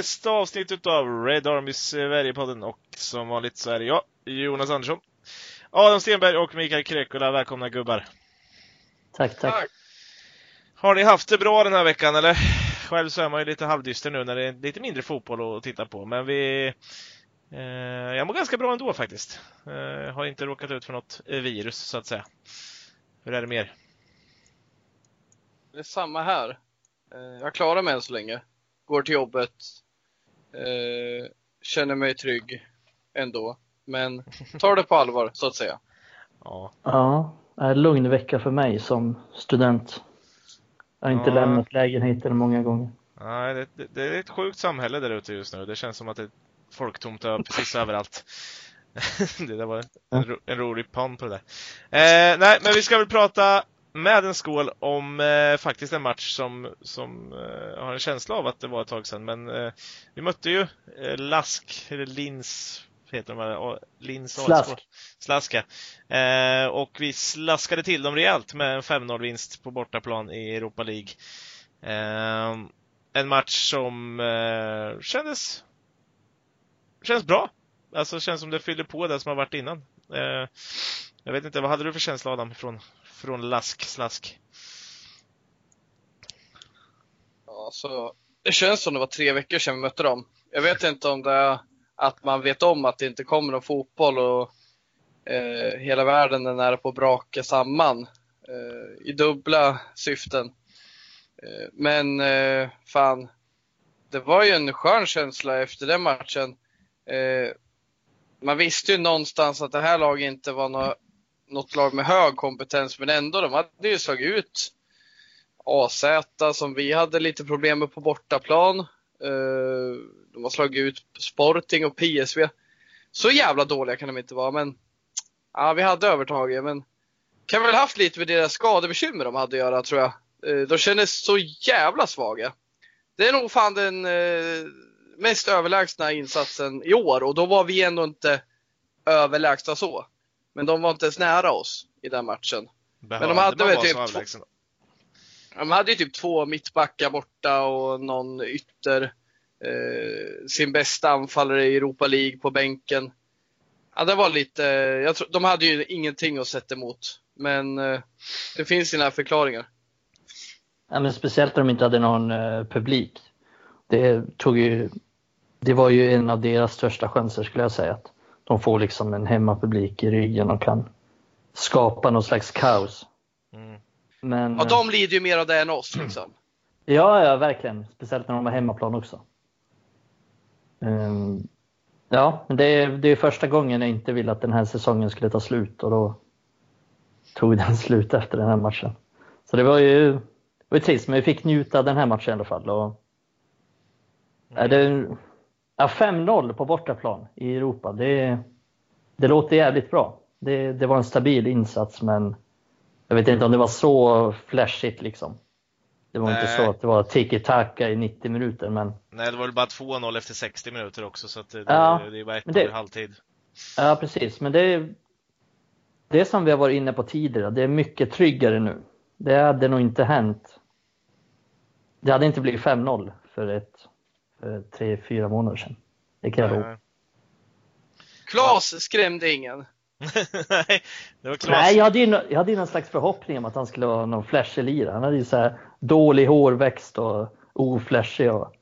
nästa avsnitt utav Red Army Sverigepodden och som vanligt så är det jag, Jonas Andersson, Adam Stenberg och Mikael Krekula. Välkomna gubbar! Tack, tack! Har ni haft det bra den här veckan eller? Själv så är man ju lite halvdyster nu när det är lite mindre fotboll att titta på, men vi eh, jag mår ganska bra ändå faktiskt. Eh, har inte råkat ut för något virus så att säga. Hur är det med er? Det är samma här. Eh, jag klarar mig än så länge. Går till jobbet. Eh, känner mig trygg ändå. Men tar det på allvar, så att säga. Ja. Ja, en lugn vecka för mig som student. Jag har inte ja. lämnat lägenheten många gånger. Nej, det, det, det, är ett sjukt samhälle där ute just nu. Det känns som att det är folktomt precis överallt. det där var en, en rolig pan på det där. Eh, nej, men vi ska väl prata med en skål om eh, faktiskt en match som, som eh, har en känsla av att det var ett tag sedan. Men eh, vi mötte ju eh, Lask, eller Lins, heter de Lins Slask. Slaska. Eh, och vi slaskade till dem rejält med en 5-0 vinst på bortaplan i Europa League. Eh, en match som kändes känns bra. Alltså känns som det fyller på det som har varit innan. jag vet inte, vad hade du för känsla Adam från från Lask Slask? Ja, så det känns som det var tre veckor sedan vi mötte dem. Jag vet inte om det är att man vet om att det inte kommer någon fotboll och eh, hela världen är nära på att braka samman eh, i dubbla syften. Eh, men eh, fan, det var ju en skön känsla efter den matchen. Eh, man visste ju någonstans att det här laget inte var något något lag med hög kompetens, men ändå, de hade ju slagit ut AZ som vi hade lite problem med på bortaplan. Eh, de har slagit ut Sporting och PSV. Så jävla dåliga kan de inte vara, men ja, vi hade övertaget. Men kan väl haft lite med deras skadebekymmer de hade att göra, tror jag. Eh, de kändes så jävla svaga. Det är nog fan den eh, mest överlägsna insatsen i år och då var vi ändå inte överlägsna så. Men de var inte ens nära oss i den matchen. Behövde men de hade väl typ två, de hade ju typ två mittbackar borta och någon ytter. Eh, sin bästa anfallare i Europa League på bänken. Ja, det var lite, jag tror, de hade ju ingenting att sätta emot. Men eh, det finns sina förklaringar. Ja, men speciellt när de inte hade någon eh, publik. Det, tog ju, det var ju en av deras största chanser skulle jag säga. Att de får liksom en hemmapublik i ryggen och kan skapa någon slags kaos. Mm. Men, ja, de lider ju mer av det än oss liksom. Ja, ja, verkligen. Speciellt när de har hemmaplan också. Um, ja, det är, det är första gången jag inte ville att den här säsongen skulle ta slut och då tog den slut efter den här matchen. Så det var ju, det var trist, men vi fick njuta av den här matchen i alla fall. Och, mm. det, Ja, 5-0 på bortaplan i Europa. Det, det låter jävligt bra. Det, det var en stabil insats, men jag vet inte om det var så flashigt liksom. Det var Nej. inte så att det var tiki-taka i 90 minuter, men... Nej, det var väl bara 2-0 efter 60 minuter också, så det, ja, det, var ett det, i halvtid. Ja, precis. Men det, det som vi har varit inne på tidigare, det är mycket tryggare nu. Det hade nog inte hänt. Det hade inte blivit 5-0 för ett för tre, fyra månader sedan. Det kan jag lova. Klas skrämde ingen. Nej, det var Klas. Nej, jag hade, ju, jag hade ju någon slags förhoppning om att han skulle vara någon flashig lirare. Han hade ju så här dålig hårväxt och oflashig. Och...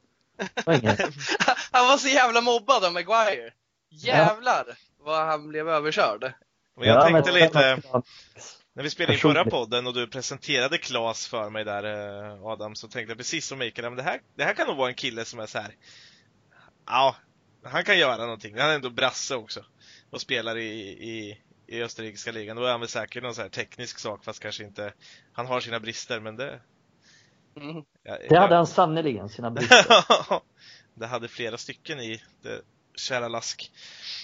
han var så jävla mobbad av Maguire. Jävlar ja. vad han blev överkörd. Och jag ja, tänkte lite, när vi spelade in förra podden och du presenterade Klas för mig där eh, Adam, så tänkte jag precis som Mikael, men det här, det här kan nog vara en kille som är så här. Ja, han kan göra någonting. Han är ändå brasse också och spelar i, i, i österrikiska ligan. Då är han väl säkert någon så här teknisk sak, fast kanske inte, han har sina brister, men det... Mm. Ja, det hade han sannerligen, sina brister. det hade flera stycken i det kära Lask.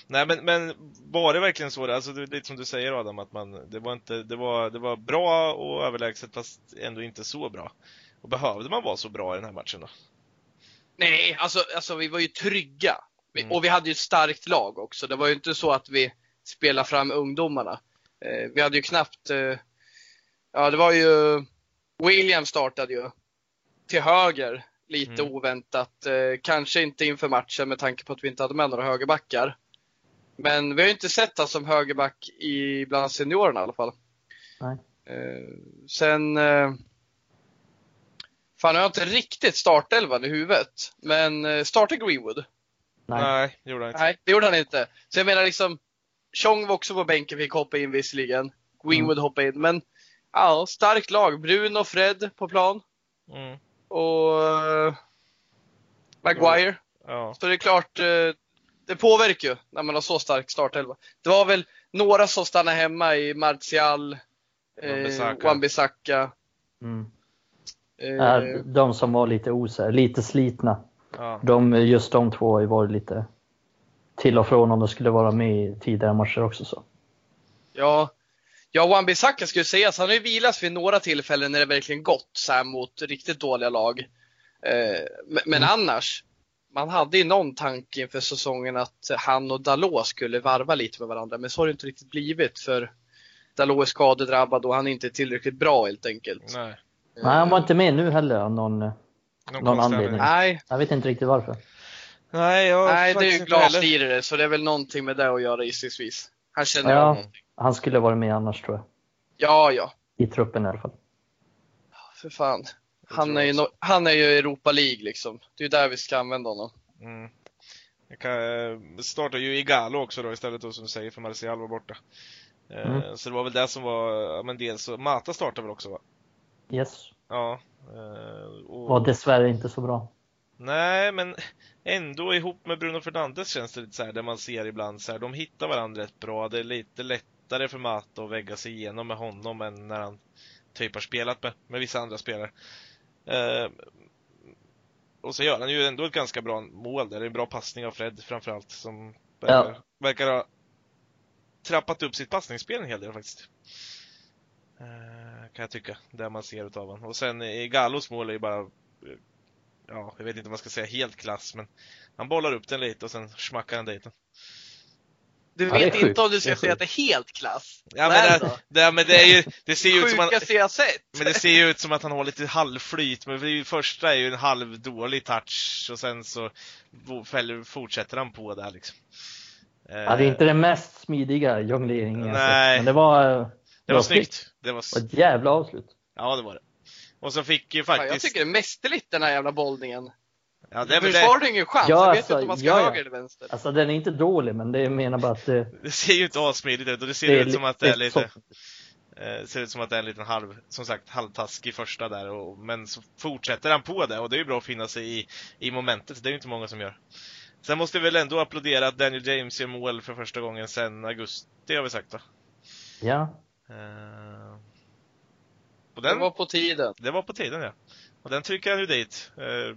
Nej men, men var det verkligen så? Alltså det, lite som du säger Adam, att man, det var inte, det var, det var bra och överlägset fast ändå inte så bra. Och behövde man vara så bra i den här matchen då? Nej, alltså, alltså vi var ju trygga. Mm. Och vi hade ju ett starkt lag också. Det var ju inte så att vi spelade fram ungdomarna. Eh, vi hade ju knappt, eh, ja det var ju, William startade ju till höger Lite Mm. oväntat. Eh, kanske inte inför matchen med tanke på att vi inte hade med några högerbackar. Men vi har ju inte sett honom som högerback i, bland seniorerna i alla fall. Nej. Eh, sen... Eh, fan, jag har inte riktigt startelvan i huvudet. Men startar Greenwood? Nej. Nej, det gjorde han inte. Nej, det gjorde han inte. Så jag menar liksom, Chong var också på bänken, fick hoppa in visserligen. Greenwood hoppade in, men ja, starkt lag. Bruno och Fred på plan. Mm. Och eh, Maguire. Ja. Så det är klart, eh, det påverkar ju när man har så stark startelva. Det var väl några som stannade hemma i Martial, eh, Wan-Bissaka. Mm. Eh, Är de som var lite osäkra, lite slitna. Ja. De, just de två har ju varit lite till och från om de skulle vara med i tidigare matcher också. Så. Ja, ja Wan-Bissaka skulle sägas, han har ju vilats vid några tillfällen när det verkligen gått så här mot riktigt dåliga lag. Eh, men, Mm. annars, man hade ju någon tanke inför säsongen att han och Dalot skulle varva lite med varandra, men så har det inte riktigt blivit för Dalot är skadedrabbad och han är inte tillräckligt bra helt enkelt. Nej. Nej, han var inte med nu heller av någon, Någon, Någon konstig anledning. Nej, jag vet inte riktigt varför. Nej, jag nej det är ju glaslirare så det är väl någonting med det att göra gissningsvis. Han känner Ja. någonting. Han skulle vara med annars tror jag. Ja, ja, I truppen i alla fall. för fan. Han är, ju, no- han är ju Europa League liksom. Det är ju där vi ska använda honom. Mm. Jag kan, eh, startar ju Igalo också då istället då som du säger för Marcial var borta. Eh, Mm. Så det var väl det som var, men dels så, Mata startade väl också va? Yes. Ja. eh, Och, Var dessvärre inte så bra. Nej, men ändå ihop med Bruno Fernandes känns det lite så här, där man ser ibland så här, de hittar varandra rätt bra. Det är lite lättare för Mata att vägga sig igenom med honom än när han typ har spelat med, med vissa andra spelare. Eh, och så gör han ju ändå ett ganska bra mål där. Det är en bra passning av Fred framförallt som verkar, Ja. verkar ha trappat upp sitt passningsspel en hel del faktiskt. Eh, kan jag tycka, det man ser utav honom. Och sen i Gallos mål är ju bara, ja, jag vet inte om man ska säga helt klass, men han bollar upp den lite och sen smackar han dit den. Du Ja, vet inte om du ska säga att det är helt klass. Ja, men, det, det, men det är ju, det ser ju ut som Sjukaste jag sett. men det ser ju ut som att han har lite halvflyt, men det första är ju en halvdålig touch och sen så fortsätter han på där liksom. Eh, Ja, det är inte den mest smidiga jongleringen Nej. Men det var, det det var snyggt. Det var, Det var ett jävla avslut. ja det var det. Och så fick ju Fan, jag faktiskt... tycker det är mästerligt den här jävla bollningen. Ja, det, men det, Försvaret har ingen chans. Ja, jag vet alltså, inte om man ska ja, höger eller vänster. Alltså den är inte dålig, men det jag menar bara att det, det ser ju inte assmidigt ut och det ser det ut som att det är lite... så- Eh, ser ut som att det är en liten halv, som sagt, halvtaskig första där, och, men så fortsätter han på det och det är ju bra att finna sig i, i momentet, det är ju inte många som gör. Sen måste vi väl ändå applådera att Daniel James gör mål för första gången sedan augusti har vi sagt va? Ja, Eh, och Det den, var på tiden. det var på tiden ja. Och den trycker han ju dit, eh,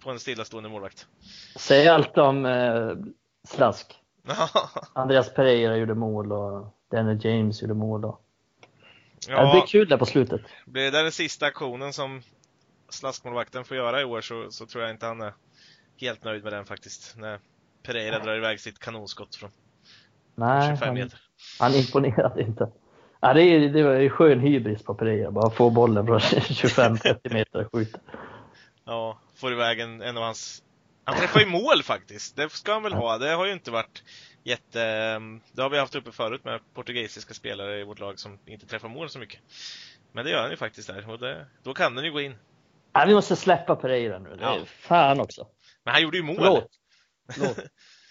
på en stillastående målvakt. säg allt om eh, Slask. Andreas Pereira gjorde mål och Daniel James gjorde mål. Och... Det blir ja, kul där på slutet. blir det där den sista aktionen som slaskmålvakten får göra i år så, så tror jag inte han är helt nöjd med den faktiskt. När Pereira drar iväg sitt kanonskott från Nej, 25 han, meter. han imponerade inte. Ja, det, är, det var ju skön hybris på Pereira. Bara få bollen från 25-30 meter och skjuta. Ja, får iväg en, en av hans... Han träffar ju mål faktiskt. Det ska han väl ha. Det har ju inte varit jätte... Det har vi haft uppe förut med portugisiska spelare i vårt lag som inte träffar mål så mycket. Men det gör han ju faktiskt där. Och det, då kan den ju gå in. Ja, vi måste släppa Pereira nu. Det är Ja. Fan också. Men han gjorde ju mål. Förlåt. Förlåt.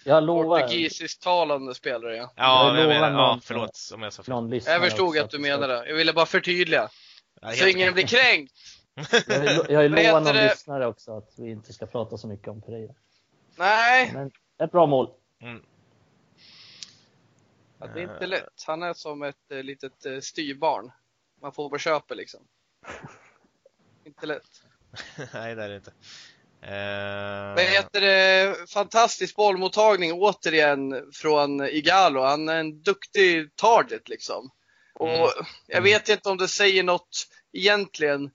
Jag lovar. Portugisiskt talande spelare ja. Ja, Jag jag menar, ja, förlåt om jag sa fel. Jag förstod att du menade det. Jag ville bara förtydliga. Ja, Så ingen blir kränkt. Jag vill, jag vill Vad lova heter någon det? lyssnare också att vi inte ska prata så mycket om Pereira. Nej, Men ett bra mål. Mm. ja, det är inte lätt. Han är som ett eh, litet eh, styvbarn. Man får på köpet liksom. inte lätt. Nej, det är det inte. Eh, Vad heter det? Fantastisk bollmottagning återigen från Igalo. Han är en duktig target liksom. Och Mm. jag vet inte om det säger något egentligen.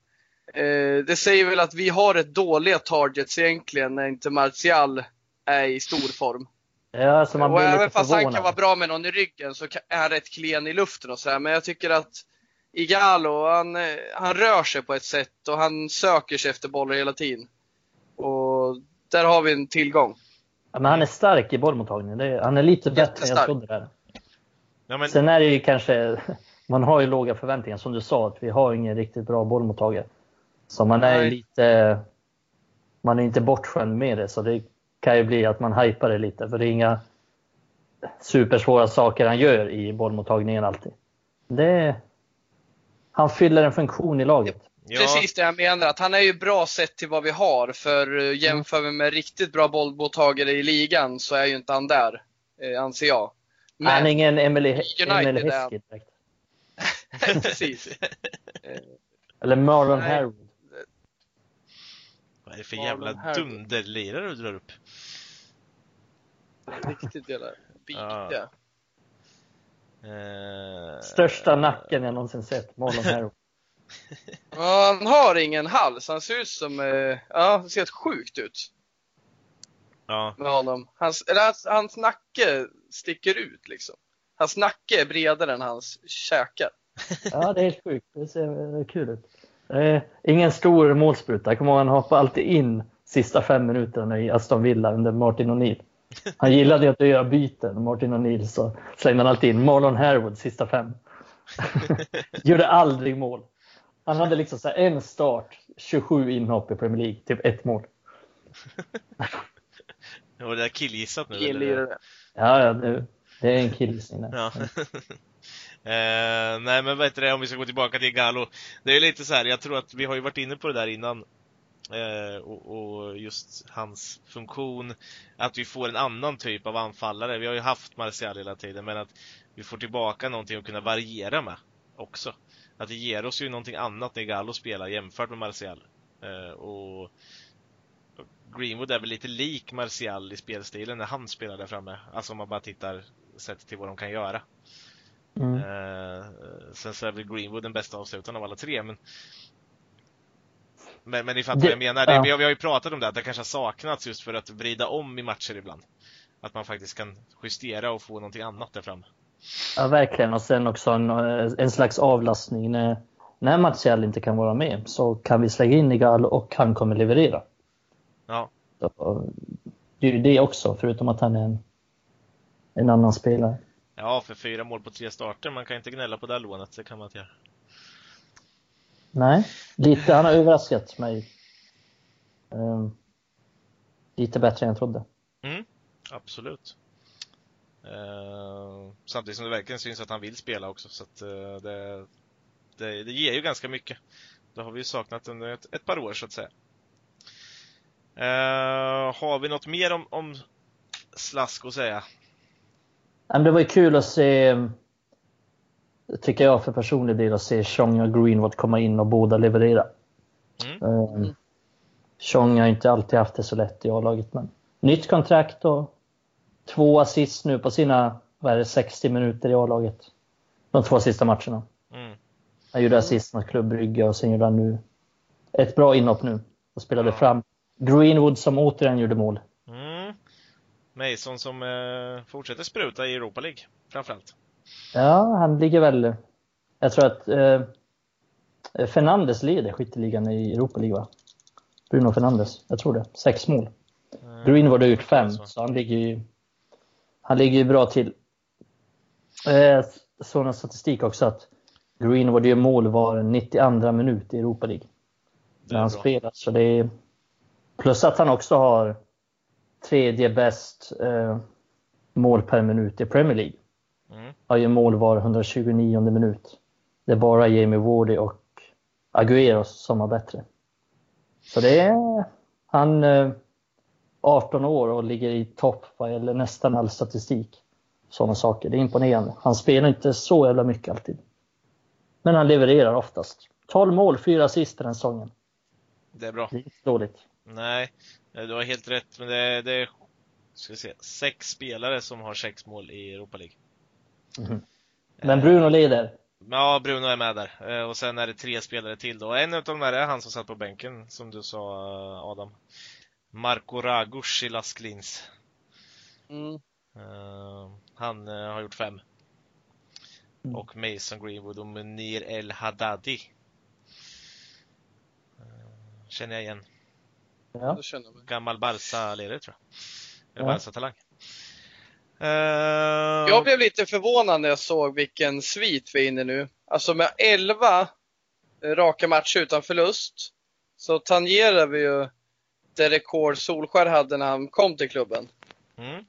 Eh, det säger väl att vi har ett dåliga targets egentligen när inte Martial är i stor form. Ja, alltså man och blir även lite fast han kan vara bra med någon i ryggen så är han rätt klen i luften och sådär. Men jag tycker att Igalo, han, eh, han rör sig på ett sätt och han söker sig efter bollar hela tiden. Och där har vi en tillgång. Ja, men han är stark i bollmottagningen. Det är, han är lite bättre än jag trodde där. Ja, men, Sen är det ju kanske, man har ju låga förväntningar som du sa, att vi har ingen riktigt bra bollmottagare. Så man är Nej. lite, man är inte bortskämd med det, så det kan ju bli att man hypar det lite, för det är inga supersvåra saker han gör i bollmottagningen alltid. Det, han fyller en funktion i laget. ja, Precis det jag menar, att han är ju bra sett till vad vi har. För eh, jämför vi med riktigt bra bollmottagare i ligan så är ju inte han där, eh, anser jag. han är Men, ingen Emily, Emily Heskey direkt. precis. Eller Marlon Nej. Är det för Marlon jävla dunderlirare du drar upp? Riktigt jävla Ja. bikiga. Eh, Största nacken jag någonsin sett, Marlon. Ja, han har ingen hals. Han ser ut som, eh, ja, det ser helt sjukt ut Ja, med honom. Hans, eller hans, hans nacke sticker ut liksom. Hans nacke är bredare än hans käkar. Ja, det är helt sjukt. Det ser kul ut. Eh, ingen stor målspruta. Jag kommer ihåg han hoppade alltid in sista fem minuterna i Aston Villa under Martin O'Neill. Han gillade ju att göra byten, Martin O'Neill, så slängde han alltid in Marlon Harewood sista fem. Gjorde aldrig mål. Han hade liksom så här en start, 27 inhopp i Premier League, typ ett mål. var det där killgissat nu? eller? Ja, ja det, är en killgissning. Ja. eh, nej men vad heter det, om vi ska gå tillbaka till Gallo. Det är lite så här, jag tror att vi har ju varit inne på det där innan. Eh, och, och just hans funktion, att vi får en annan typ av anfallare. Vi har ju haft Martial hela tiden, men att vi får tillbaka någonting att kunna variera med också. Att det ger oss ju någonting annat när Gallo spelar jämfört med Martial. Eh, och Greenwood är väl lite lik Martial i spelstilen när han spelar där framme. Alltså om man bara tittar sett till vad de kan göra. Mm. Eh, sen så är väl Greenwood den bästa avslutaren av alla tre, men men, men ni fattar Det- vad jag menar. Det, ja. vi, har, vi har ju pratat om det, att det kanske har saknats just för att vrida om i matcher ibland. Att man faktiskt kan justera och få någonting annat där framme. Ja, verkligen. Och sen också en, en slags avlastning. När, när Martial inte kan vara med så kan vi slänga in Igalo och han kommer leverera. Ja, Så, det är ju det också, förutom att han är en, en annan spelare. Ja för fyra mål på tre starter, man kan inte gnälla på det här lånet, det kan man inte göra. Nej, lite, han har överraskat mig. Ehm, lite bättre än jag trodde. Mm, absolut. Eh, samtidigt som det verkligen syns att han vill spela också, så att eh, det, det, det ger ju ganska mycket. Det har vi ju saknat under ett, ett par år så att säga. Eh, har vi något mer om, om Slask att säga? Men det var ju kul att se, tycker jag för personlig del, att se Chong och Greenwood komma in och båda leverera. Mm. Mm. Chong har inte alltid haft det så lätt i A-laget, men nytt kontrakt och två assist nu på sina vad det, 60 minuter i A-laget. De två sista matcherna. Mm. Han gjorde assist mot Klubb Brygge och sen gjorde han nu ett bra inhopp nu och spelade Ja. fram Greenwood som återigen gjorde mål. Mason som eh, fortsätter spruta i Europa League, framförallt. Ja, han ligger väl... Jag tror att eh, Fernandes leder skytteligan i Europa League, va? Bruno Fernandes, jag tror det. Sex mål. Eh, Greenwood har gjort fem, så. så han ligger ju, han ligger ju bra till. Eh, någon statistik också att Greenwood gör mål var 92 minut i Europa League. Det När är han spelar. Så det är, plus att han också har tredje bäst eh, mål per minut i Premier League. Mm. Har ju mål var 129 minut. Det är bara Jamie Wardy och Agüero som har bättre. Så det är han eh, 18 år och ligger i topp vad gäller nästan all statistik. Sådana saker. Det är imponerande. Han spelar inte så jävla mycket alltid. Men han levererar oftast. 12 mål, 4 assist den säsongen. Det är bra. Det är inte dåligt. Nej, du har helt rätt, men det, det är ska vi se, sex spelare som har sex mål i Europa League. Mhm. Men Bruno leder. Ja, Bruno är med där. Eh, Och sen är det tre spelare till då. En utav dem är han som satt på bänken, som du sa eh, Adam. Marco Ragush i Las Klins. Mm. Eh, Han eh, har gjort fem. Mm. Och Mason Greenwood och Munir El Haddadi. Eh, Känner jag igen. Ja. Det känner jag mig. Gammal Barca-ledare tror jag. Eller Ja. Barca-talang. Eh, Jag blev lite förvånad när jag såg vilken svit vi är inne nu. Alltså med 11 raka matcher utan förlust så tangerar vi ju det rekord Solskär hade när han kom till klubben. mm.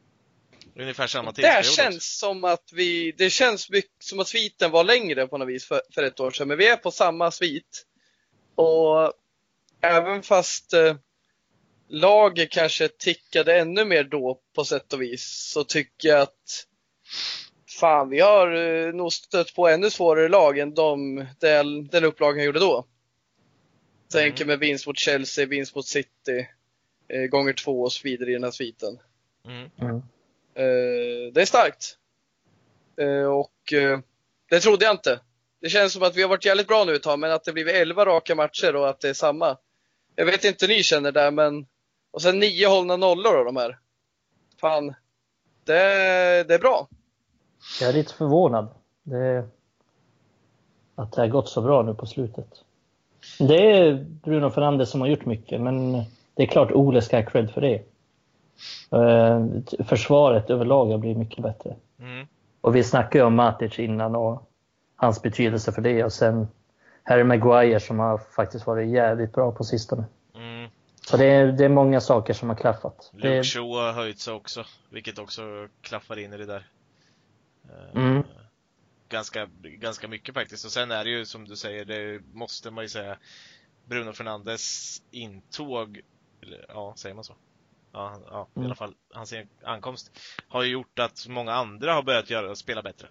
Ungefär samma Det tidsperiod känns också. som att vi, det känns mycket som att sviten var längre på något vis för, för ett år sedan, men vi är på samma svit. Och även fast eh, laget kanske tickade ännu mer då på sätt och vis, så tycker jag att fan, vi har eh, nog stött på ännu svårare lag än de, den, den upplagan gjorde då. Tänker med vinst mot Chelsea, vinst mot City, eh, gånger två och så vidare i den här sviten. Mm. Mm. Eh, det är starkt. Eh, och eh, det trodde jag inte. Det känns som att vi har varit jävligt bra nu ett tag, men att det blivit 11 raka matcher och att det är samma. Jag vet inte hur ni känner där, men och sen nio hållna nollor av de här. Fan, det, det är bra. Jag är lite förvånad. Det, att det har gått så bra nu på slutet. Det är Bruno Fernandes som har gjort mycket, men det är klart Ole ska ha cred för det. Eh, Försvaret överlag har blivit mycket bättre. Mm. Och vi snackade ju om Matic innan och hans betydelse för det. Och sen Harry Maguire som har faktiskt varit jävligt bra på sistone. Så det är, det är många saker som har klaffat. Luke Det, Shaw har höjt sig också, vilket också klaffar in i det där. Eh, Mm. Ganska, ganska mycket faktiskt. Och sen är det ju som du säger, det måste man ju säga, Bruno Fernandes intåg, eller, ja, säger man så? Ja, ja i Mm. alla fall hans ankomst, har ju gjort att många andra har börjat göra, spela bättre.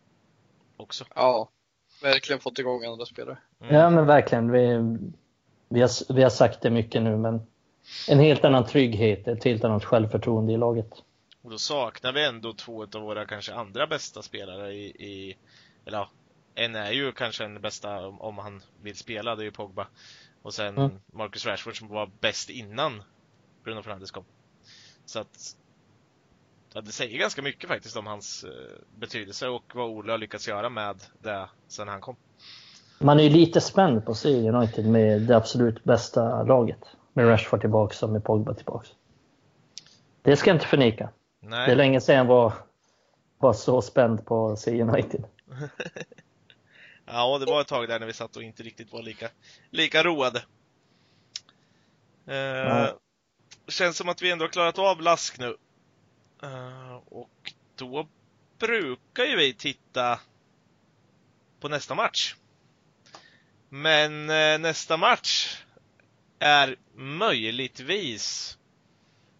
Också. Ja, verkligen fått igång andra spelare. Mm. ja men verkligen. Vi, vi, har, vi har sagt det mycket nu men en helt annan trygghet, ett helt annat självförtroende i laget. Och då saknar vi ändå två av våra kanske andra bästa spelare i, i eller ja, en är ju kanske den bästa om, om han vill spela, det är ju Pogba. Och sen Mm. Marcus Rashford som var bäst innan Bruno Fernandes kom. Så att ja, det säger ganska mycket faktiskt om hans eh, betydelse och vad Ole har lyckats göra med det sen han kom. Man är ju lite spänd på att se United med det absolut bästa laget. Med Rashford tillbaks och med Pogba tillbaks. Det ska jag inte förneka. Nej. Det är länge sedan jag var, var så spänd på att se United. Ja, det var ett tag där när vi satt och inte riktigt var lika, lika roade. Eh. Känns som att vi ändå har klarat av Lask nu. Eh, och då brukar ju vi titta på nästa match. Men eh, nästa match är möjligtvis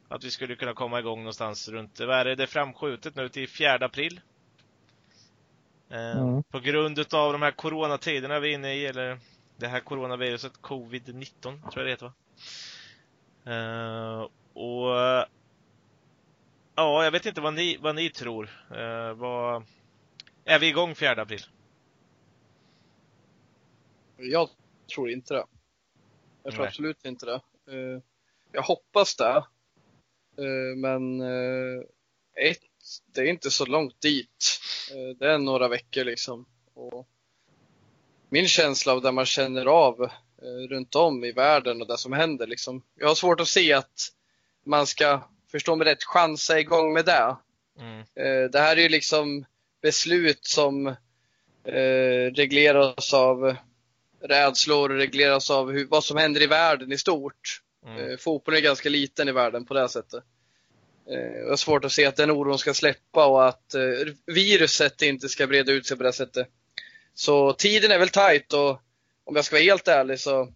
att vi skulle kunna komma igång någonstans runt, vad är det, det är framskjutet nu till 4 april. Eh, Mm. På grund utav de här coronatiderna vi är inne i, eller det här coronaviruset, covid-19 tror jag det heter va? Eh, och ja, jag vet inte vad ni, vad ni tror. Eh, vad, är vi igång 4 april? Jag tror inte det. Jag tror Nej. absolut inte det. Eh, Jag hoppas det. Eh, Men eh, ett, det är inte så långt dit. Det är några veckor liksom. Och min känsla av det man känner av runt om i världen och det som händer liksom. Jag har svårt att se att man ska, förstå mig rätt, chansa igång med det. Mm. Det här är ju liksom beslut som regleras av rädslor, regleras av hur, vad som händer i världen i stort. Mm. Eh, Fotbollen är ganska liten i världen på det sättet. Eh, Jag har svårt att se att den oron ska släppa och att eh, viruset inte ska breda ut sig på det sättet. Så tiden är väl tajt och om jag ska vara helt ärlig så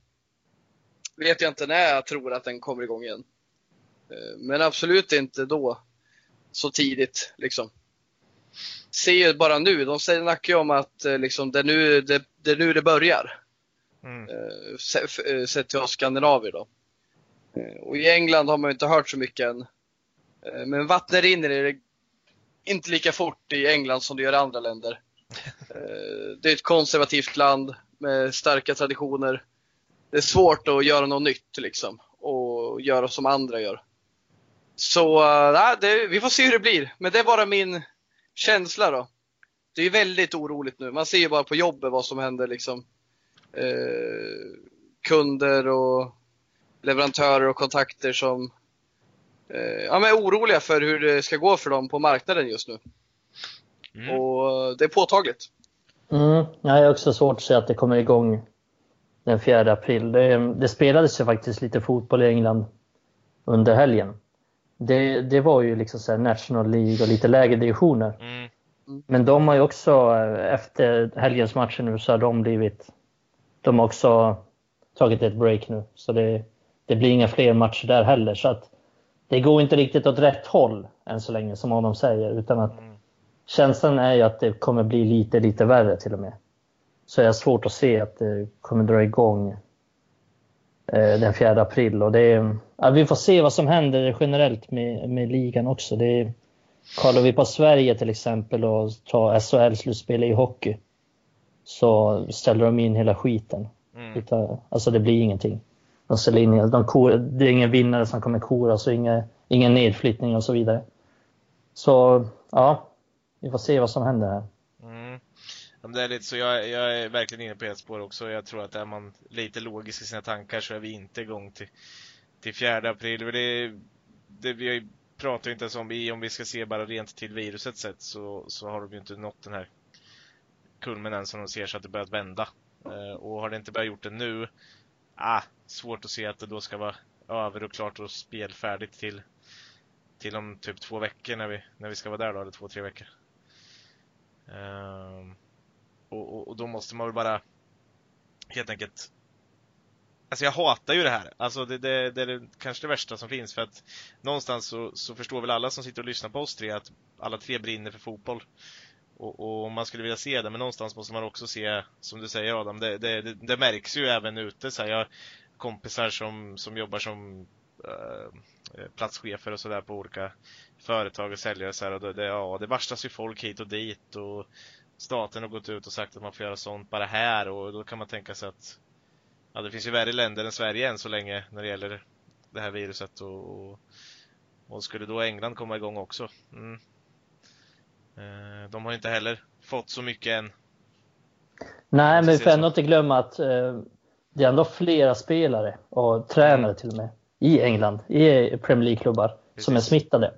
vet jag inte när jag tror att den kommer igång igen. Men absolut inte då. Så tidigt liksom. Se ju bara nu, de säger- snackar ju om att liksom, det, är nu, det, det är nu det börjar. Mm. Eh, eh, Sett till oss skandinavier då. Eh, Och i England har man ju inte hört så mycket än. Men vattnet rinner är det inte lika fort i England som det gör i andra länder. Det är ett konservativt land med starka traditioner. Det är svårt att göra något nytt liksom och göra som andra gör. Så nej, det, vi får se hur det blir. Men det är bara min känsla då. Det är väldigt oroligt nu. Man ser ju bara på jobbet vad som händer liksom. Eh, kunder och leverantörer och kontakter som eh, ja, men är oroliga för hur det ska gå för dem på marknaden just nu. Mm. Och det är påtagligt. Mm, jag har också svårt att se att det kommer igång den 4 april. Det, det spelades ju faktiskt lite fotboll i England under helgen. Det, det var ju liksom så National League och lite lägre divisioner. Mm. Men de har ju också, eh, efter helgens matcher nu, så har de blivit... De har också tagit ett break nu. Så det, det blir inga fler matcher där heller. Så att det går inte riktigt åt rätt håll än så länge, som de säger. Utan att Mm. känslan är ju att det kommer bli lite, lite värre till och med. Så jag har svårt att se att det kommer dra igång eh, den 4 april. Och det ja, vi får se vad som händer generellt med, med ligan också. Det kollar vi på Sverige till exempel och tar SHL-slutspel i hockey så ställer de in hela skiten. Mm. Utan, alltså det blir ingenting. De ställer in, de kor, det är ingen vinnare som kommer koras och inga, ingen nedflyttning och så vidare. Så ja, vi får se vad som händer här. Mm. Det är lite så, jag, jag är verkligen inne på ett spår också. Jag tror att är man lite logisk i sina tankar så är vi inte igång till, till 4 april. Det, det, vi pratar ju inte ens om, om vi ska se bara rent till viruset sett så, så har de ju inte nått den här kulmen än som de ser så att det börjat vända. Eh, och har det inte börjat gjort det nu, ah, svårt att se att det då ska vara över och klart och spelfärdigt till, till om typ två veckor när vi, när vi ska vara där då, eller två, tre veckor. Ehm, och, och, och då måste man väl bara helt enkelt Alltså jag hatar ju det här. Alltså det, det, det är det, kanske det värsta som finns för att någonstans så, så förstår väl alla som sitter och lyssnar på oss tre att alla tre brinner för fotboll. Och, och man skulle vilja se det, men någonstans måste man också se, som du säger Adam, det, det, det, det märks ju även ute. Så här, jag har kompisar som, som jobbar som äh, platschefer och sådär på olika företag och säljare så här, och det, det, ja, det varslas ju folk hit och dit och staten har gått ut och sagt att man får göra sånt bara här och då kan man tänka sig att ja, det finns ju värre länder än Sverige än så länge när det gäller det här viruset och, och, och skulle då England komma igång också? Mm. Eh, de har inte heller fått så mycket än. Nej, men vi får ändå inte glömma att eh, det är ändå flera spelare och tränare till och med i England, i Premier League-klubbar, som är smittade.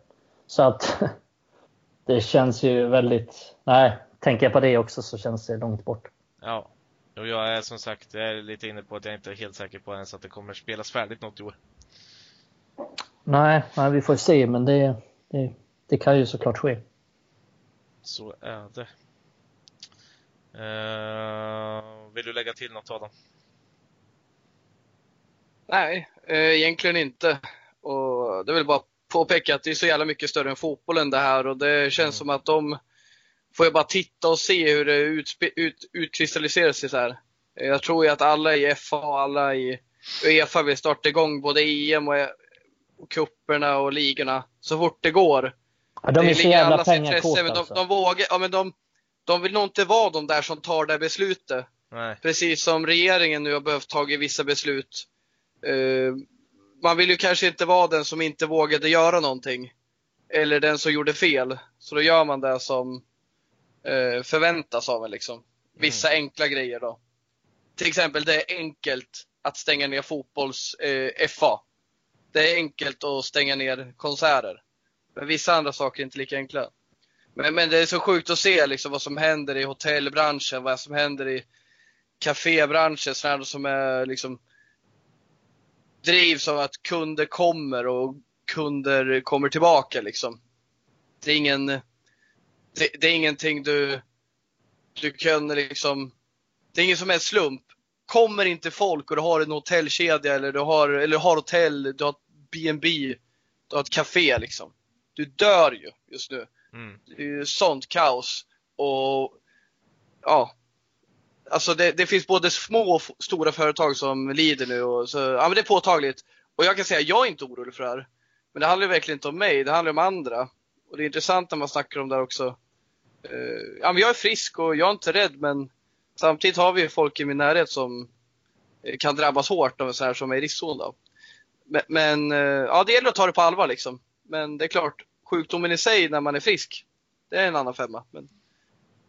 Så att det känns ju väldigt... Nej, tänker jag på det också så känns det långt bort. Ja. Och jag är som sagt är lite inne på att jag inte är helt säker på ens att det kommer spelas färdigt något i år. Nej, nej vi får se, men det, det, det kan ju såklart ske. Så är det. Eh, vill du lägga till något Adam? Nej, eh, egentligen inte. Och det vill bara påpeka att det är så jävla mycket större än fotbollen det här och det känns Mm. som att de får ju bara titta och se hur det utspe- ut, utkristalliserar sig så här. Eh, Jag tror ju att alla i FA och alla i Uefa vill starta igång både EM och, och kupperna och ligorna så fort det går. Ja, de är det så jävla pengakåta men de, alltså. de vågar, ja men de, de vill nog inte vara de där som tar det beslutet. Nej. Precis som regeringen nu har behövt ta vissa beslut. Eh, man vill ju kanske inte vara den som inte vågade göra någonting. Eller den som gjorde fel. Så då gör man det som eh, förväntas av en liksom. Vissa enkla grejer då. Till exempel det är enkelt att stänga ner fotbolls eh, FA. Det är enkelt att stänga ner konserter. Men vissa andra saker är inte lika enkla. Men, men det är så sjukt att se liksom vad som händer i hotellbranschen, vad som händer i kafébranschen, sådana som är liksom drivs av att kunder kommer och kunder kommer tillbaka liksom. Det är ingen, det, det är ingenting du, du kan liksom, det är ingen som är slump. Kommer inte folk och du har en hotellkedja eller du har, eller har hotell, du har B&B, du har ett café liksom. Du dör ju just nu. Mm. Det är ju sånt kaos. Och ja, alltså det, det finns både små och stora företag som lider nu. Och så, ja, men det är påtagligt. Och jag kan säga, jag är inte orolig för det här. Men det handlar ju verkligen inte om mig, det handlar om andra. Och det är intressant när man snackar om det här också. Eh, ja, men jag är frisk och jag är inte rädd, men samtidigt har vi folk i min närhet som eh, kan drabbas hårt av sån här som är i riskzon. Men, men eh, ja, det gäller att ta det på allvar liksom. Men det är klart, sjukdomen i sig när man är frisk, det är en annan femma. Men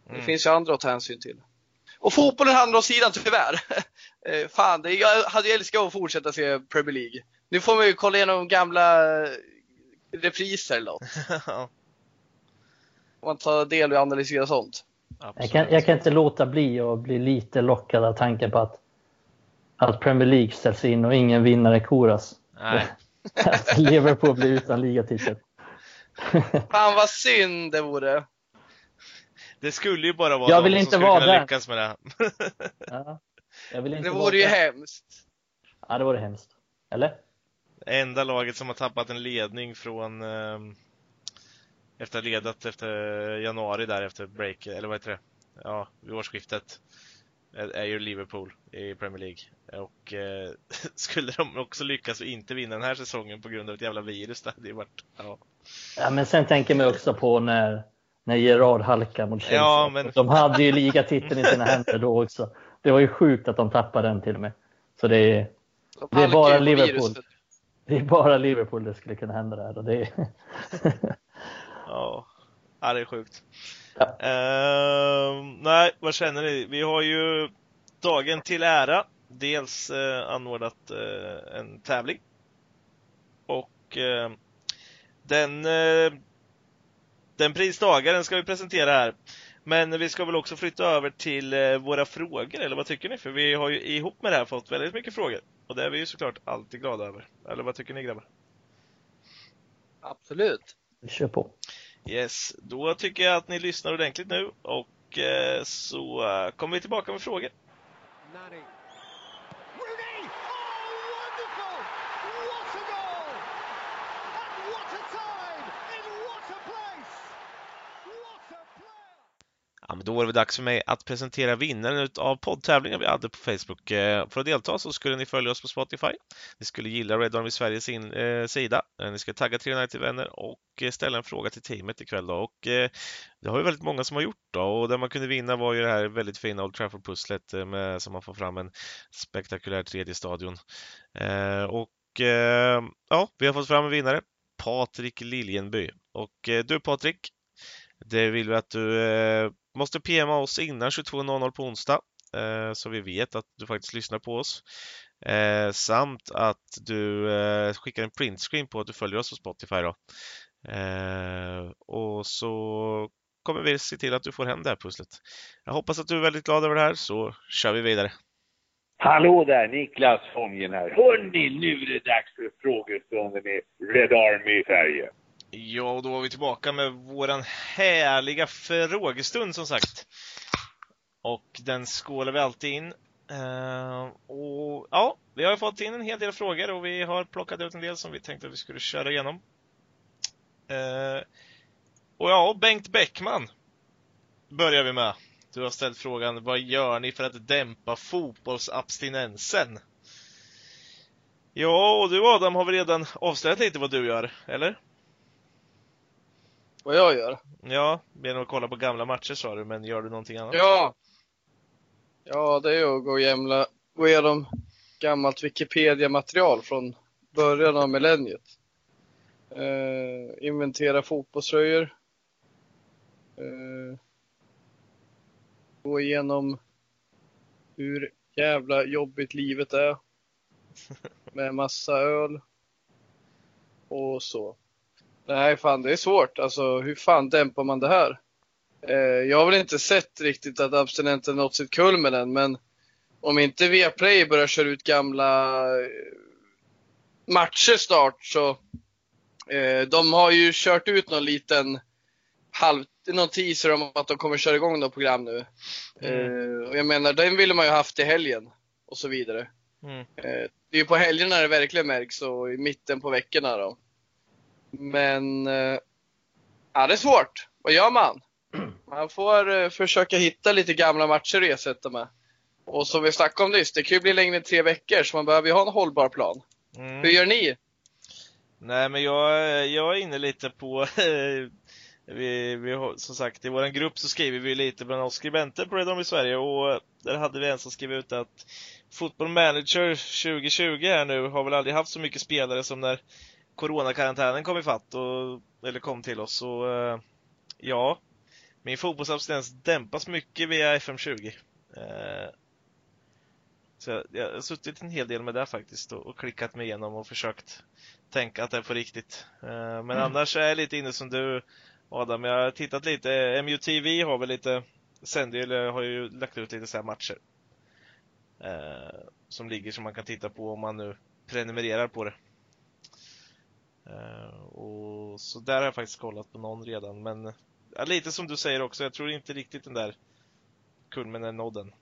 det Mm. finns ju andra att ta hänsyn till. Och fotbollen handlar om sidan tyvärr. Eh, fan, det, jag hade ju älskat att fortsätta se Premier League. Nu får man ju kolla igenom gamla repriser eller något. Om man tar del och analyserar sånt. Jag kan, jag kan inte låta bli att bli lite lockad av tanken på att, att Premier League ställs in och ingen vinnare koras. Nej. att Liverpool blir utan ligatitel. Fan vad synd det vore. Det skulle ju bara vara Jag vill inte som skulle vara kunna den. lyckas med det. Ja, jag vill inte Det vara vore ju där. hemskt. Ja, det vore hemskt. Eller? Enda laget som har tappat en ledning från ehm, efter att ha ledat efter januari där efter break, eller vad heter det? Ja, vid årsskiftet. Är, är ju Liverpool i Premier League. Och eh, skulle de också lyckas och inte vinna den här säsongen på grund av ett jävla virus, det hade ju varit, ja. Ja, men sen tänker man också på när, när Gerard halkar mot Chelsea. Ja, men- De hade ju ligatiteln i sina händer då också. Det var ju sjukt att de tappade den till och med. Så det är, De Det är bara Liverpool. viruset. det är bara Liverpool det skulle kunna hända där. Och det är, Ja, ja det är sjukt. Ja. Ehm, nej, vad känner ni? Vi har ju dagen till ära dels eh, anordnat eh, en tävling. Och eh, den, eh, den pristagaren ska vi presentera här. Men vi ska väl också flytta över till eh, våra frågor, eller vad tycker ni? För vi har ju ihop med det här fått väldigt mycket frågor. Och det är vi ju såklart alltid glada över. Eller vad tycker ni grabbar? Absolut. vi kör på. Yes, då tycker jag att ni lyssnar ordentligt nu och eh, så kommer vi tillbaka med frågor. Nani. Ja, men då var det dags för mig att presentera vinnaren av poddtävlingen vi hade på Facebook. Eh, för att delta så skulle ni följa oss på Spotify. Ni skulle gilla Red Army Sveriges in, eh, sida. Eh, ni ska tagga 390 vänner och eh, ställa en fråga till teamet ikväll. Då. Och, eh, det har ju väldigt många som har gjort då och det man kunde vinna var ju det här väldigt fina Old Trafford-pusslet som man får fram en spektakulär tredje stadion. Eh, och eh, ja, vi har fått fram en vinnare. Patrik Liljenby. Och eh, du Patrik, det vill vi att du eh, måste PMa oss innan 22.00 på onsdag eh, så vi vet att du faktiskt lyssnar på oss. Eh, samt att du eh, skickar en printscreen på att du följer oss på Spotify då. Eh, och så kommer vi se till att du får hem det här pusslet. Jag hoppas att du är väldigt glad över det här så kör vi vidare. Hallå där, Niklas Fången här. Hörni, nu är det dags för frågestunden med Red Army i Sverige. Ja, och då var vi tillbaka med våran härliga frågestund som sagt. Och den skålar vi alltid in. Uh, och ja, vi har fått in en hel del frågor och vi har plockat ut en del som vi tänkte att vi skulle köra igenom. Uh, och ja, Bengt Bäckman börjar vi med. Du har ställt frågan, vad gör ni för att dämpa fotbollsabstinensen? Ja, och du Adam har väl redan avslöjat lite vad du gör, eller? Vad jag gör? Ja, genom att kolla på gamla matcher sa du, men gör du någonting annat? Ja. Ja, det är att gå, jämla, gå igenom gammalt Wikipedia-material från början av millenniet. Eh, inventera fotbollströjor. Eh, gå igenom hur jävla jobbigt livet är. Med massa öl. Och så. Nej, fan det är svårt. Alltså hur fan dämpar man det här? Eh, jag har väl inte sett riktigt att abstinenten nått sitt kulmen än, men om inte Viaplay börjar köra ut gamla eh, matcher snart så eh, de har ju kört ut någon liten halv, någon teaser om att de kommer köra igång något program nu. Eh, och jag menar, den ville man ju haft i helgen och så vidare. Mm. Eh, det är ju på helgerna det verkligen märks och i mitten på veckorna då. Men, eh, ja det är svårt. Vad gör man? Man får eh, försöka hitta lite gamla matcher att ersätta med. Och som vi snackade om nyss, det kan ju bli längre än tre veckor så man behöver ju ha en hållbar plan. Mm. Hur gör ni? Nej, men jag, jag är inne lite på vi, vi har, som sagt, i vår grupp så skriver vi lite bland oss skribenter på Red Army Sverige och där hade vi en som skrev ut att Football Manager 2020 här nu har väl aldrig haft så mycket spelare som när coronakarantänen kom ifatt och, eller kom till oss. Så eh, ja, min fotbollsabstinens dämpas mycket via FM20. Eh, så jag, jag har suttit en hel del med det faktiskt och, och klickat mig igenom och försökt tänka att det är på riktigt. Eh, men annars är jag lite inne som du Adam, jag har tittat lite. MUTV har väl lite, sänder har ju lagt ut lite så matcher. Eh, som ligger som man kan titta på om man nu prenumererar på det. Eh, och så där har jag faktiskt kollat på någon redan, men ja, lite som du säger också, jag tror inte riktigt den där kulmen är nådd än.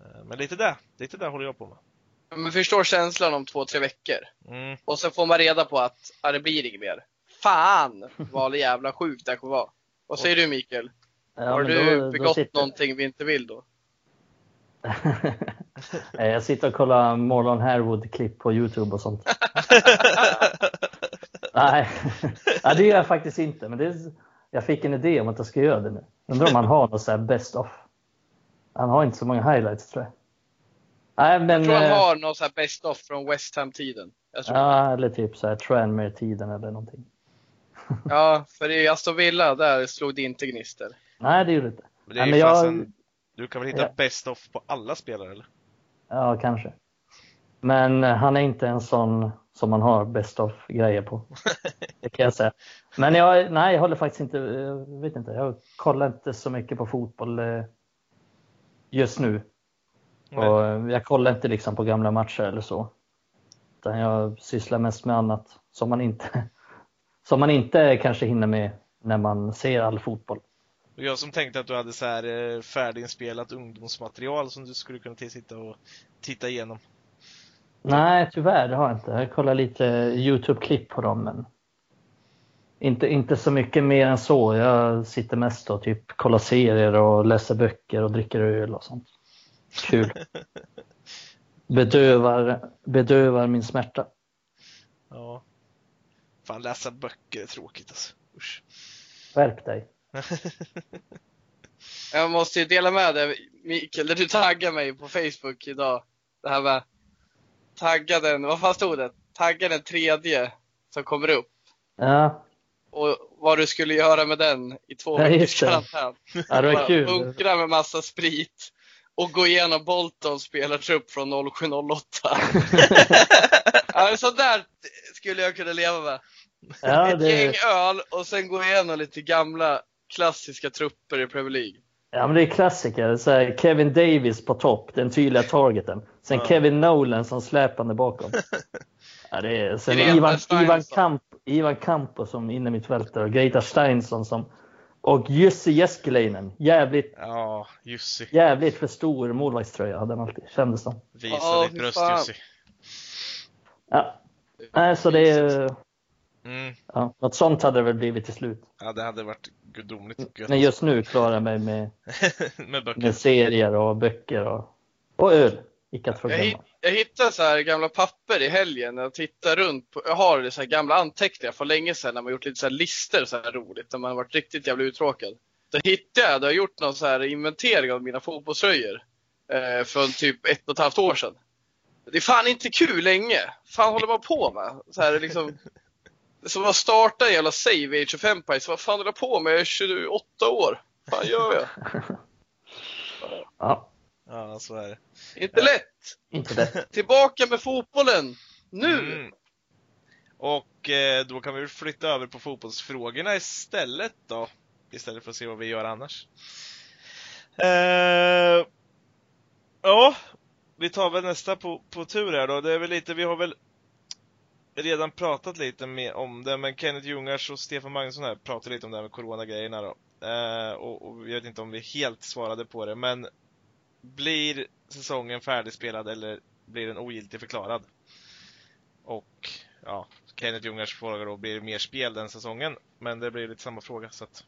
Eh, men lite där, lite där håller jag på med. Men förstår känslan om två, tre veckor. Mm. Och sen får man reda på att ah, det blir inget mer. Fan vad jävla sjukt det här kommer vara. Vad säger du Mikael? Ja, Har du då- då begått sitter- någonting vi inte vill då? Nej, jag sitter och kollar Marlon Harewood-klipp på Youtube och sånt. Nej, ja, det gör jag faktiskt inte. Men det är, jag fick en idé om att jag ska göra det nu. Undrar om han har något så här best of. Han har inte så många highlights tror jag. Nej, men... Jag tror han eh, har någon sån här best of från West Ham-tiden. Ja, eller typ så här Tranmere-tiden eller någonting. Ja, för i Aston Villa, där slog det inte gnister. Nej, det gjorde det inte. Men det är Nej, ju men jag- fasen, du kan väl hitta Ja. best of på alla spelare eller? Ja, kanske. Men eh, han är inte en sån som man har best of grejer på. Det kan jag säga. Men jag, nej, jag håller faktiskt inte, jag vet inte, jag kollar inte så mycket på fotboll eh, just nu. Nej. Och eh, jag kollar inte liksom på gamla matcher eller så. Utan jag sysslar mest med annat som man inte, som man inte kanske hinner med när man ser all fotboll. Och jag som tänkte att du hade så här eh, färdiginspelat ungdomsmaterial som du skulle kunna sitta och titta igenom. Nej, tyvärr, det har jag inte. Jag kollar lite Youtube-klipp på dem, men inte, inte så mycket mer än så. Jag sitter mest och typ kollar serier och läser böcker och dricker öl och sånt. Kul. Bedövar, bedövar min smärta. Ja. Fan, läsa böcker är tråkigt alltså. Usch. Skärp dig. Jag måste ju dela med dig, Mikael, där du taggade mig på Facebook idag. Det här med tagga den, vad fan stod det? Tagga den tredje som kommer upp. Ja, Och vad du skulle göra med den i två Ja, veckors det. karantän. ja det var kul. Bunkra med massa sprit och gå igenom Boltons spelartrupp från 0708. ja, så där skulle jag kunna leva med. Ja, Ett gäng det, öl och sen gå igenom lite gamla klassiska trupper i Premier League. ja, men det är klassiker. Så här, Kevin Davis på topp, den tydliga targeten. Sen Ja. Kevin Nolan som släpande bakom. Ja, det är, sen Greta Ivan, Steinsson. Ivan, Camp, Ivan Campo som innermittfältare och Greta Steinsson som och Jussi Jeskelainen. Jävligt, Ja, Jussi. jävligt för stor målvaktströja hade han alltid, kändes som. Visa Ja, ditt bröst. Jussi. Ja. Nej, så det är, Mm. ja, något sånt hade det väl blivit till slut. Ja, det hade varit gudomligt gött. Men just nu klarar jag mig med, med böcker. med serier och böcker och, och öl. Icke att förglömma. jag hittade så här gamla papper i helgen när jag tittar runt. På, jag har så här gamla anteckningar från länge sedan när man gjort lite så här listor så här roligt. När man varit riktigt jävla uttråkad. Då hittade jag, då jag gjort någon så här inventering av mina fotbollströjor. Eh, från typ ett och ett halvt år sedan. Det är fan inte kul länge. fan håller man på med? Så här liksom. Som att starta en jävla save Age of Empires. Vad fan håller jag på med? Jag är 28 år. Vad fan gör jag? Ja, Ja, så är det. Inte lätt. inte det. Tillbaka med fotbollen. Nu! Mm. Och eh, då kan vi väl flytta över på fotbollsfrågorna istället då. Istället för att se vad vi gör annars. Eh, ja, vi tar väl nästa på, på tur här då. Det är väl lite, vi har väl redan pratat lite mer om det, men Kenneth Ljungars och Stefan Magnusson här pratade lite om det här med coronagrejerna då. Eh, och, och jag vet inte om vi helt svarade på det, men blir säsongen färdigspelad eller blir den ogiltig förklarad? Och ja, Kenneth Ljungars fråga då, blir det mer spel den säsongen? Men det blir lite samma fråga så att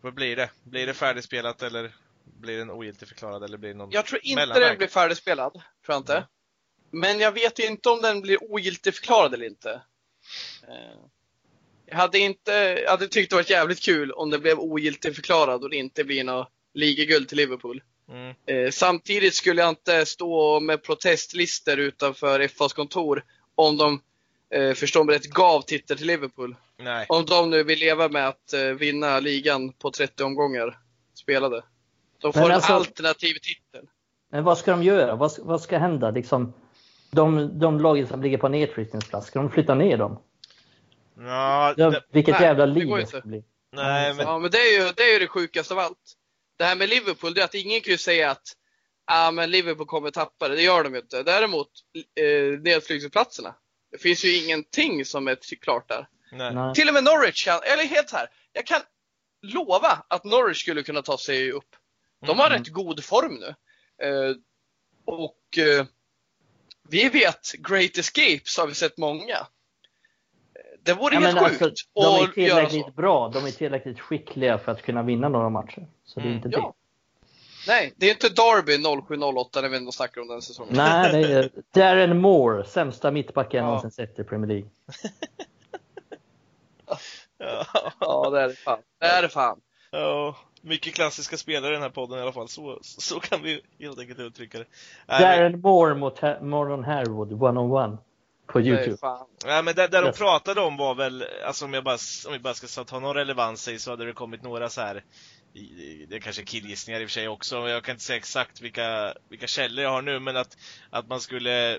Vad blir det? Blir det färdigspelat eller blir den ogiltig förklarad eller blir det någon Jag tror inte den blir färdigspelad. Tror jag inte. Mm. Men jag vet inte om den blir ogiltigförklarad eller inte. Eh, Jag hade inte, jag hade tyckt det varit jävligt kul om det blev ogiltigförklarad och det inte blir något ligaguld till Liverpool. Mm, Eh, Samtidigt skulle jag inte stå med protestlister utanför FAs kontor om de, eh, förstår mig rätt, gav titel till Liverpool. nej. Om de nu vill leva med att vinna ligan på 30 omgångar spelade. De får Men en alltså- alternativ titel. Men vad ska de göra? Vad, vad ska hända? Liksom, de, de lagen som ligger på nedflyttningsplats, ska de flytta ner dem? Ja, det, vilket nej, jävla det liv det inte. ska bli. nej men Ja, men det är, ju, det är ju det sjukaste av allt. Det här med Liverpool, det är att ingen kan ju säga att ah, men Liverpool kommer tappa det. Det gör de ju inte. Däremot eh, nedflygningsplatserna. Det finns ju ingenting som är klart där. nej. Nej. Till och med Norwich kan, eller helt här. Jag kan lova att Norwich skulle kunna ta sig upp. De har Mm. rätt god form nu. Eh, och eh, vi vet Great Escapes har vi sett många. Det vore Ja, helt men sjukt alltså, de är tillräckligt bra, de är tillräckligt skickliga för att kunna vinna några matcher. Så det är Mm, inte det. Ja. Nej, det är inte Derby 07-08 när vi ändå snackar om den säsongen. Nej, det är Darren Moore, sämsta mittbacken jag Ja. någonsin sett i Premier League. Ja. Ja, det är det fan. Det är det fan. Ja, mycket klassiska spelare i den här podden i alla fall. Så, så kan vi helt enkelt uttrycka det. Darren Moore mot Morgan Harwood, one-on-one. På Youtube. nej, men det, det de Yes. pratade om var väl, alltså om jag bara, om vi bara ska ta någon relevans i så hade det kommit några så här det är kanske killgissningar i och för sig också, jag kan inte säga exakt vilka, vilka källor jag har nu, men att, att man skulle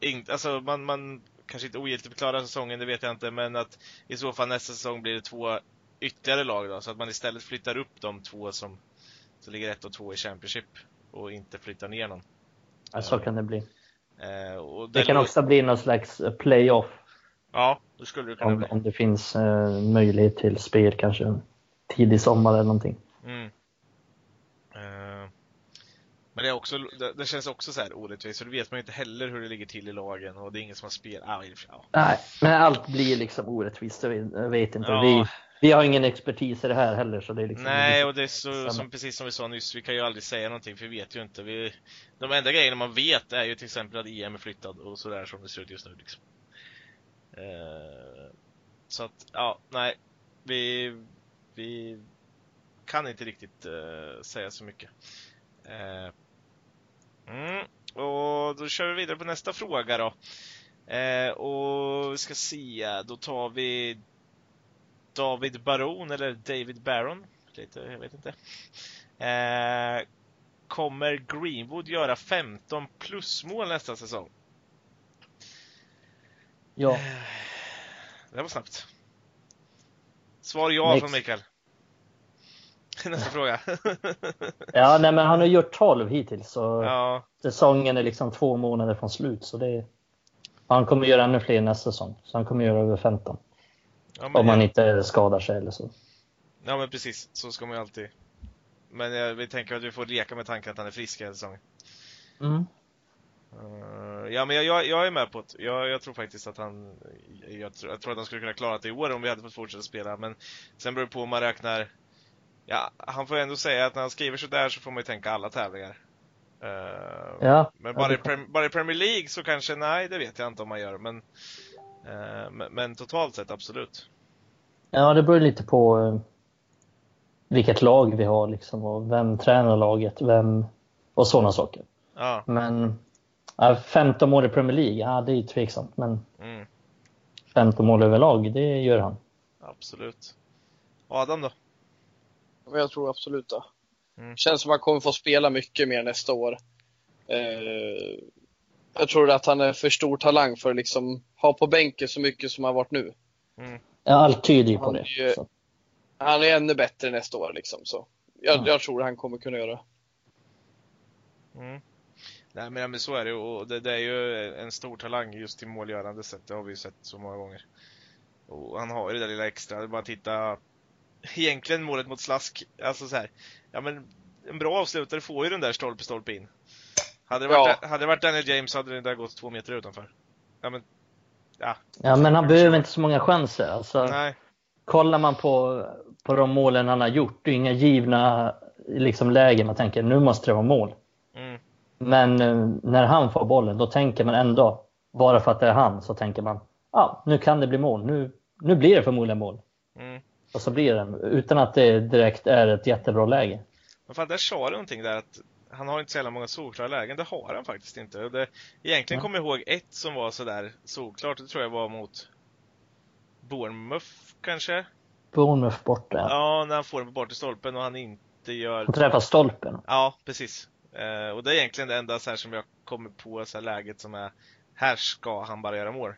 in, alltså man, man kanske inte ogiltigförklarar säsongen, det vet jag inte, men att i så fall nästa säsong blir det två ytterligare lag då, så att man istället flyttar upp de två som, som ligger ett och två i Championship och inte flyttar ner någon. Ja, så kan det bli. Eh, Det kan lå- också bli någon slags eh, playoff Ja, det skulle det kunna om, bli. om det finns eh, möjlighet till spel kanske tidig sommar eller någonting. Mm. Eh, men det, är också, det, det känns också så här orättvist, för då vet man ju inte heller hur det ligger till i lagen och det är ingen som har spel. Ah, ja. Nej, men allt blir liksom orättvist. Jag vet, inte. Ja. Vi, vi har ingen expertis i det här heller. Så det är liksom Nej, och det är så, som, precis som vi sa nyss, vi kan ju aldrig säga någonting för vi vet ju inte. Vi, de enda grejerna man vet är ju till exempel att EM är flyttad och sådär som det ser ut just nu. Liksom. Eh, så att, ja, nej. Vi, vi kan inte riktigt eh, säga så mycket. Eh, mm, och då kör vi vidare på nästa fråga då. Och vi ska se, då tar vi David Baron eller David Baron. Lite, jag vet inte. Eh, kommer Greenwood göra 15 plusmål nästa säsong? Ja, Det var snabbt. Svar ja Next. från Mikael. Nästa fråga. ja nej, men han har gjort 12 hittills. Så ja, säsongen är liksom två månader från slut. Så det, han kommer göra ännu fler nästa säsong. Så han kommer göra över 15. Ja, Om han inte skadar sig eller så. ja men precis, så ska man ju alltid. Men jag, vi tänker att vi får leka med tanken att han är frisk hela säsongen. Mm. Eh, ja men jag, jag, jag är med på det. Jag, jag tror faktiskt att han jag, tror- att han skulle kunna klara det i år om vi hade fått fortsätta spela. Men sen beror det på om man räknar Ja, han får ändå säga att när han skriver sådär så får man ju tänka alla tävlingar. Eh, Ja, Men ja, bara, i bara i Premier League så kanske, nej det vet jag inte om man gör. Men, men, men totalt sett absolut. Ja, det beror lite på eh, vilket lag vi har liksom och vem tränar laget, vem och sådana saker. Ja, Men ja, 15 mål i Premier League, ja det är ju tveksamt. Men mm, 15 mål överlag, det gör han. absolut. Adam då? Jag tror absolut det. Mm. Känns som att han kommer få spela mycket mer nästa år. Eh, jag tror att han är för stor talang för att liksom ha på bänken så mycket som han varit nu. Mm, Ja, allt tyder ju på Han det. är ju-. Han är ännu bättre nästa år liksom. Så jag, Ja. jag tror han kommer kunna göra. mm. Nej men så är det och det, det är ju en stor talang just till målgörande sätt. Det har vi ju sett så många gånger. Och han har ju det där lilla extra. Det är bara att titta egentligen målet mot Slask. Alltså så här. Ja men en bra avslutare får ju den där stolpe stolpe in. Hade det varit, hade det varit Daniel James hade den där gått två meter utanför. Ja men, ja. Ja, men han behöver inte så många chanser. Alltså, Nej. kollar man på, på de målen han har gjort, det är inga givna liksom, lägen man tänker nu måste det vara mål. Mm, Men eh, när han får bollen, då tänker man ändå, bara för att det är han, så tänker man ja, nu kan det bli mål. Nu, nu blir det förmodligen mål. mm. Och så blir det, utan att det direkt är ett jättebra läge. Men fan, där sa du någonting där att han har inte så jävla många solklara lägen. Det har han faktiskt inte. Det, egentligen Ja. kommer jag ihåg ett som var sådär solklart. Det tror jag var mot Bournemouth kanske. Bournemouth borta. Ja, när han får den på bortre stolpen och han inte inte gör... Han träffar stolpen. Ja, precis. Eh, och det är egentligen det enda så här som jag kommer på så här läget som är här ska han bara göra mål.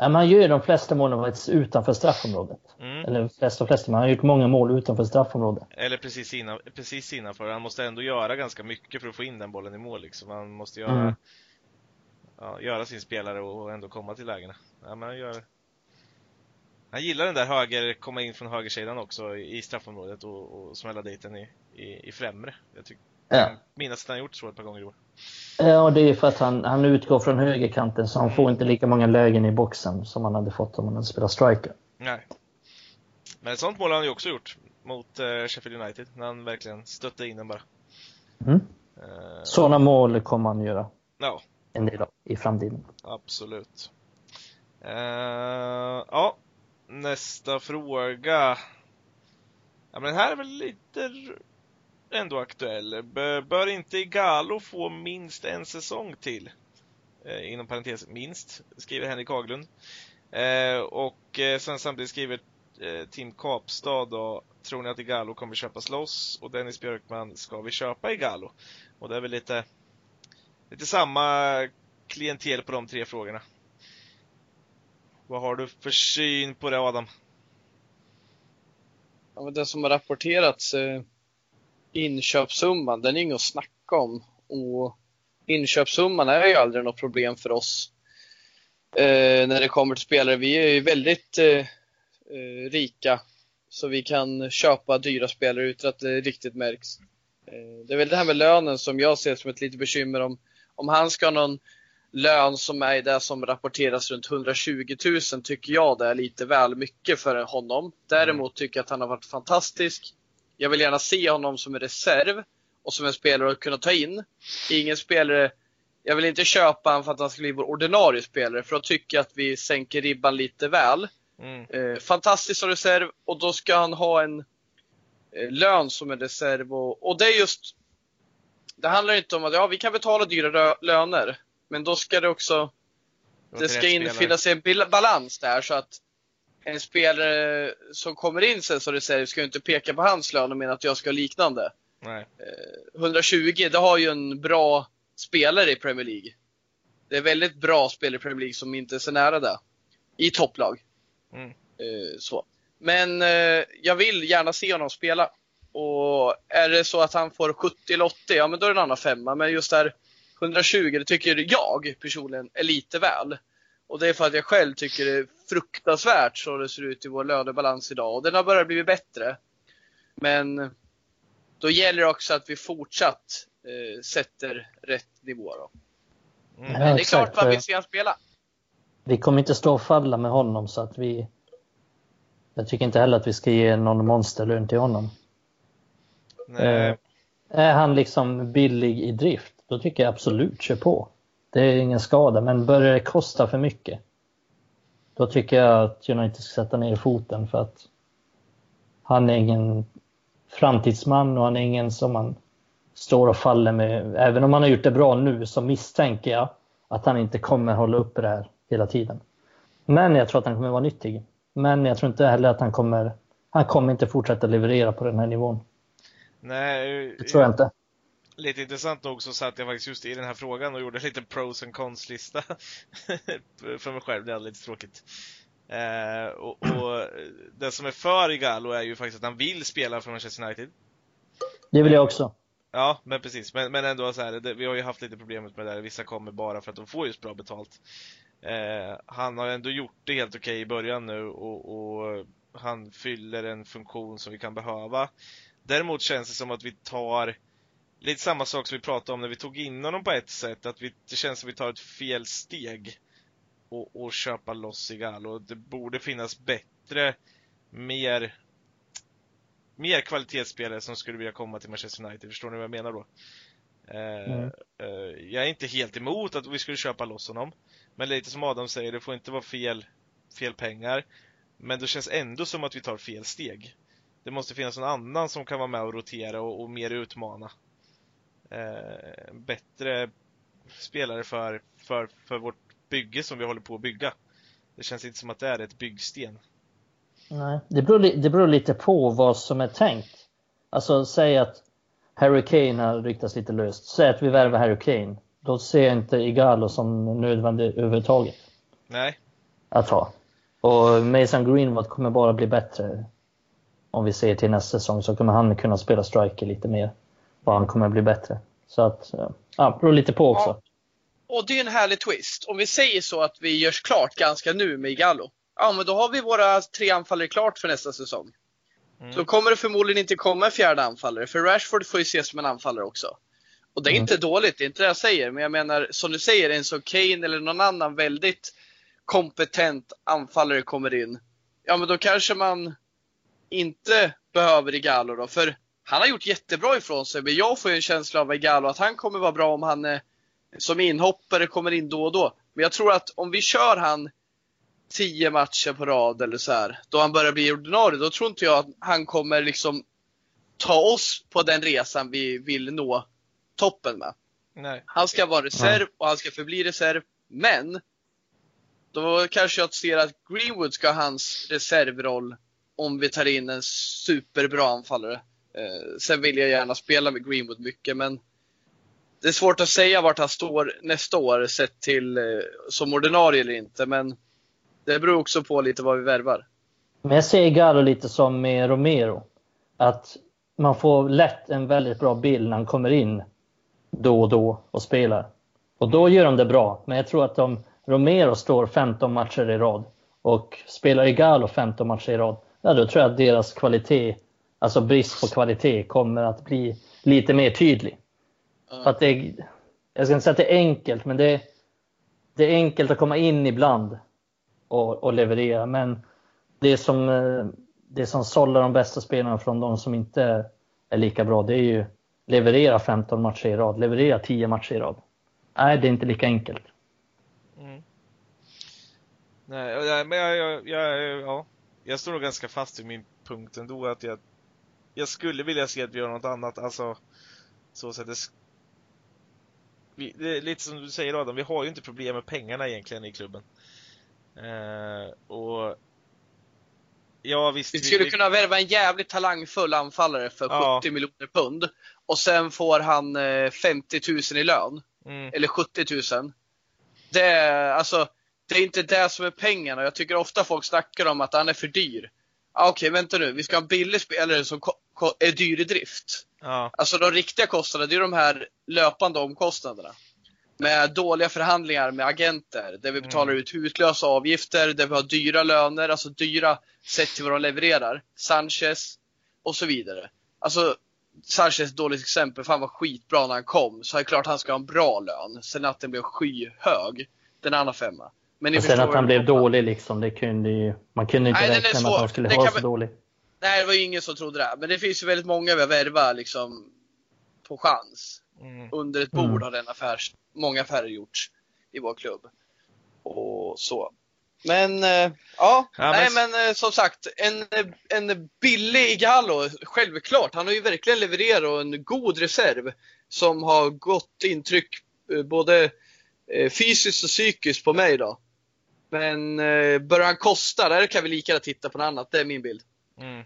Ja, han gör ju de flesta målen faktiskt utanför straffområdet. Mm. Eller flesta och flesta, men han har gjort många mål utanför straffområdet. Eller precis, innan, precis innanför. Han måste ändå göra ganska mycket för att få in den bollen i mål liksom. Han måste göra, Mm. ja, göra sin spelare och ändå komma till lägena. Ja, men han gör... Han gillar den där höger, komma in från högersidan också i i straffområdet och, och smälla dit den i, i, i främre. Jag tycker, Ja. minns att han har gjort så ett par gånger i år. Ja, det är för att han, han utgår från högerkanten så han får inte lika många lägen i boxen som han hade fått om han hade spelat striker. Nej. Men ett sånt mål har han ju också gjort mot eh, Sheffield United, när han verkligen stötte in den bara. Mm. Eh, Sådana mål kommer han göra Ja, en del av i framtiden. absolut. Eh, ja, nästa fråga. Ja, men den här är väl lite ändå aktuell. B- Bör inte Igalo få minst en säsong till? Eh, inom parentes minst, skriver Henrik Haglund. Eh, och eh, sen samtidigt skriver eh, Tim Kapstad då, tror ni att Igalo kommer köpas loss? Och Dennis Björkman, ska vi köpa Igalo? Och det är väl lite, lite samma klientel på de tre frågorna. Vad har du för syn på det Adam? Ja, men det som har rapporterats, eh, inköpssumman, den är inget att snacka om. Och inköpssumman är ju aldrig något problem för oss eh, när det kommer till spelare. Vi är ju väldigt eh, eh, rika, så vi kan köpa dyra spelare utan att det riktigt märks. Eh, det är väl det här med lönen som jag ser som ett litet bekymmer. Om, om han ska ha någon lön som är det som rapporteras runt 120 000 tycker jag det är lite väl mycket för honom. Däremot tycker jag att han har varit fantastisk. Jag vill gärna se honom som en reserv och som en spelare att kunna ta in. Ingen spelare, jag vill inte köpa honom för att han ska bli vår ordinarie spelare för då tycker jag att vi sänker ribban lite väl. Mm. Eh, fantastisk som reserv och då ska han ha en eh, lön som en reserv och, och det är just Det handlar inte om att ja, vi kan betala dyra löner men då ska det också det ska infinna sig en balans där så att en spelare som kommer in sen som reserv ska ju inte peka på hans lön och mena att jag ska ha liknande. Nej. 120, det har ju en bra spelare i Premier League. Det är väldigt bra spelare i Premier League som inte är så nära det. I topplag. Mm. Eh, så. Men eh, jag vill gärna se honom spela. Och är det så att han får 70 eller 80, ja men då är det en annan femma. Men just där 120, det tycker jag personligen är lite väl. Och det är för att jag själv tycker det är fruktansvärt så det ser ut i vår lönebalans idag. Och den har börjat bli bättre. Men då gäller det också att vi fortsatt eh, sätter rätt nivå. Då. Mm. Men det är exakt, klart man för- vill se han spela. Vi kommer inte stå och falla med honom så att vi... Jag tycker inte heller att vi ska ge någon monsterlön till honom. Nej. Eh, Är han liksom billig i drift, då tycker jag absolut kör på. Det är ingen skada, men börjar det kosta för mycket, då tycker jag att United ska sätta ner foten för att han är ingen framtidsman och han är ingen som man står och faller med. Även om han har gjort det bra nu så misstänker jag att han inte kommer hålla uppe det här hela tiden. Men jag tror att han kommer vara nyttig. Men jag tror inte heller att han kommer, han kommer inte fortsätta leverera på den här nivån. Nej, Det tror jag inte. Lite intressant nog så satt jag faktiskt just i den här frågan och gjorde en liten pros and cons-lista för mig själv. Det är lite tråkigt. Eh, och, och det som är för Igalo är ju faktiskt att han vill spela för Manchester United. Det vill jag också. Ja, men precis. Men, men ändå så här, det, vi har ju haft lite problem med det där. Vissa kommer bara för att de får just bra betalt. Eh, han har ändå gjort det helt okej i början nu och, och han fyller en funktion som vi kan behöva. Däremot känns det som att vi tar lite samma sak som vi pratade om när vi tog in honom på ett sätt. Att vi, det känns som att vi tar ett fel steg och, och köpa loss Igalo. Det borde finnas bättre, mer mer kvalitetsspelare som skulle vilja komma till Manchester United. Förstår ni vad jag menar då? Eh, Mm. eh, jag är inte helt emot att vi skulle köpa loss honom. Men lite som Adam säger, det får inte vara fel, fel pengar. Men det känns ändå som att vi tar fel steg. Det måste finnas någon annan som kan vara med och rotera och, och mer utmana. Eh, bättre spelare för, för, för vårt bygge som vi håller på att bygga. Det känns inte som att det är ett byggsten. Nej, det beror, det beror lite på vad som är tänkt. Alltså säg att Harry Kane har ryktats lite löst. Säg att vi värvar Harry Kane. Då ser jag inte Igalo som nödvändig överhuvudtaget Nej. att ha. Och Mason Greenwood kommer bara bli bättre. Om vi ser till nästa säsong så kommer han kunna spela striker lite mer. Och han kommer bli bättre. Så att, ja, beror lite på också. Ja. Och det är en härlig twist. Om vi säger så att vi görs klart ganska nu med Igalo. Ja, men då har vi våra tre anfallare klart för nästa säsong. Mm. Så kommer det förmodligen inte komma en fjärde anfallare, för Rashford får ju ses som en anfallare också. Och det är Mm. inte dåligt, det är inte det jag säger, men jag menar som du säger, en som Kane eller någon annan väldigt kompetent anfallare kommer in. Ja, men då kanske man inte behöver Igalo då, för han har gjort jättebra ifrån sig, men jag får ju en känsla av Igalo att han kommer vara bra om han eh, som inhoppare kommer in då och då. Men jag tror att om vi kör han tio matcher på rad eller så här, då han börjar bli ordinarie, då tror inte jag att han kommer liksom ta oss på den resan vi vill nå toppen med. Nej. Han ska vara reserv och han ska förbli reserv, men då kanske jag ser att Greenwood ska ha hans reservroll om vi tar in en superbra anfallare. Eh, sen vill jag gärna spela med Greenwood mycket, men det är svårt att säga vart han står nästa år sett till eh, som ordinarie eller inte, men det beror också på lite vad vi värvar. Men jag ser Gallo lite som med Romero. Att man får lätt en väldigt bra bild när han kommer in då och då och spelar. Och då gör de det bra. Men jag tror att om Romero står 15 matcher i rad och spelar Igalo 15 matcher i rad, ja, då tror jag att deras kvalitet, alltså brist på kvalitet, kommer att bli lite mer tydlig. Ja. För att det jag ska inte säga att det är enkelt, men det är, det är enkelt att komma in ibland och, och leverera. Men det som, eh, det som sållar de bästa spelarna från de som inte är lika bra, det är ju leverera 15 matcher i rad, leverera 10 matcher i rad. Nej, det är inte lika enkelt. Mm. Nej, men jag, jag, jag, ja, jag står nog ganska fast vid min punkt ändå att jag, jag skulle vilja se att vi gör något annat, alltså så sätt det, vi, det är lite som du säger Adam, vi har ju inte problem med pengarna egentligen i klubben. Eh, och Ja visst. Vi skulle kunna värva en jävligt talangfull anfallare för Ja. 70 miljoner pund. Och sen får han eh, 50 000 i lön. Mm, Eller 70 000. Det är, alltså, det är inte det som är pengarna. Jag tycker ofta folk snackar om att han är för dyr. Ah, Okej, vänta nu. Vi ska ha en billig spelare som är dyr i drift. ja, Alltså de riktiga kostnaderna, det är de här löpande omkostnaderna. Med dåliga förhandlingar med agenter, där vi betalar ut hutlösa avgifter, där vi har dyra löner, alltså dyra sett till vad de levererar. Sanchez och så vidare. Alltså, Sanchez är ett dåligt exempel, för han var skitbra när han kom, så är det klart han ska ha en bra lön. Sen att den blev skyhög, den andra femma. Men Och sen förstår att han blev dålig, liksom, det kunde ju, man kunde inte Nej, räkna med att han skulle Det vara så dålig. Nej, det var ju ingen som trodde det. Men det finns ju väldigt många vi har värvat liksom på chans. mm, under ett bord Mm. har den affärs, många affärer gjorts i vår klubb. Och så. Men, eh, ja, Ja, nej men- men eh, som sagt, en, en billig Gallo, självklart. Han har ju verkligen levererat och en god reserv som har gott intryck eh, både eh, fysiskt och psykiskt på mig då. Men eh, börjar han kosta, där kan vi lika gärna titta på något annat. Det är min bild. mm.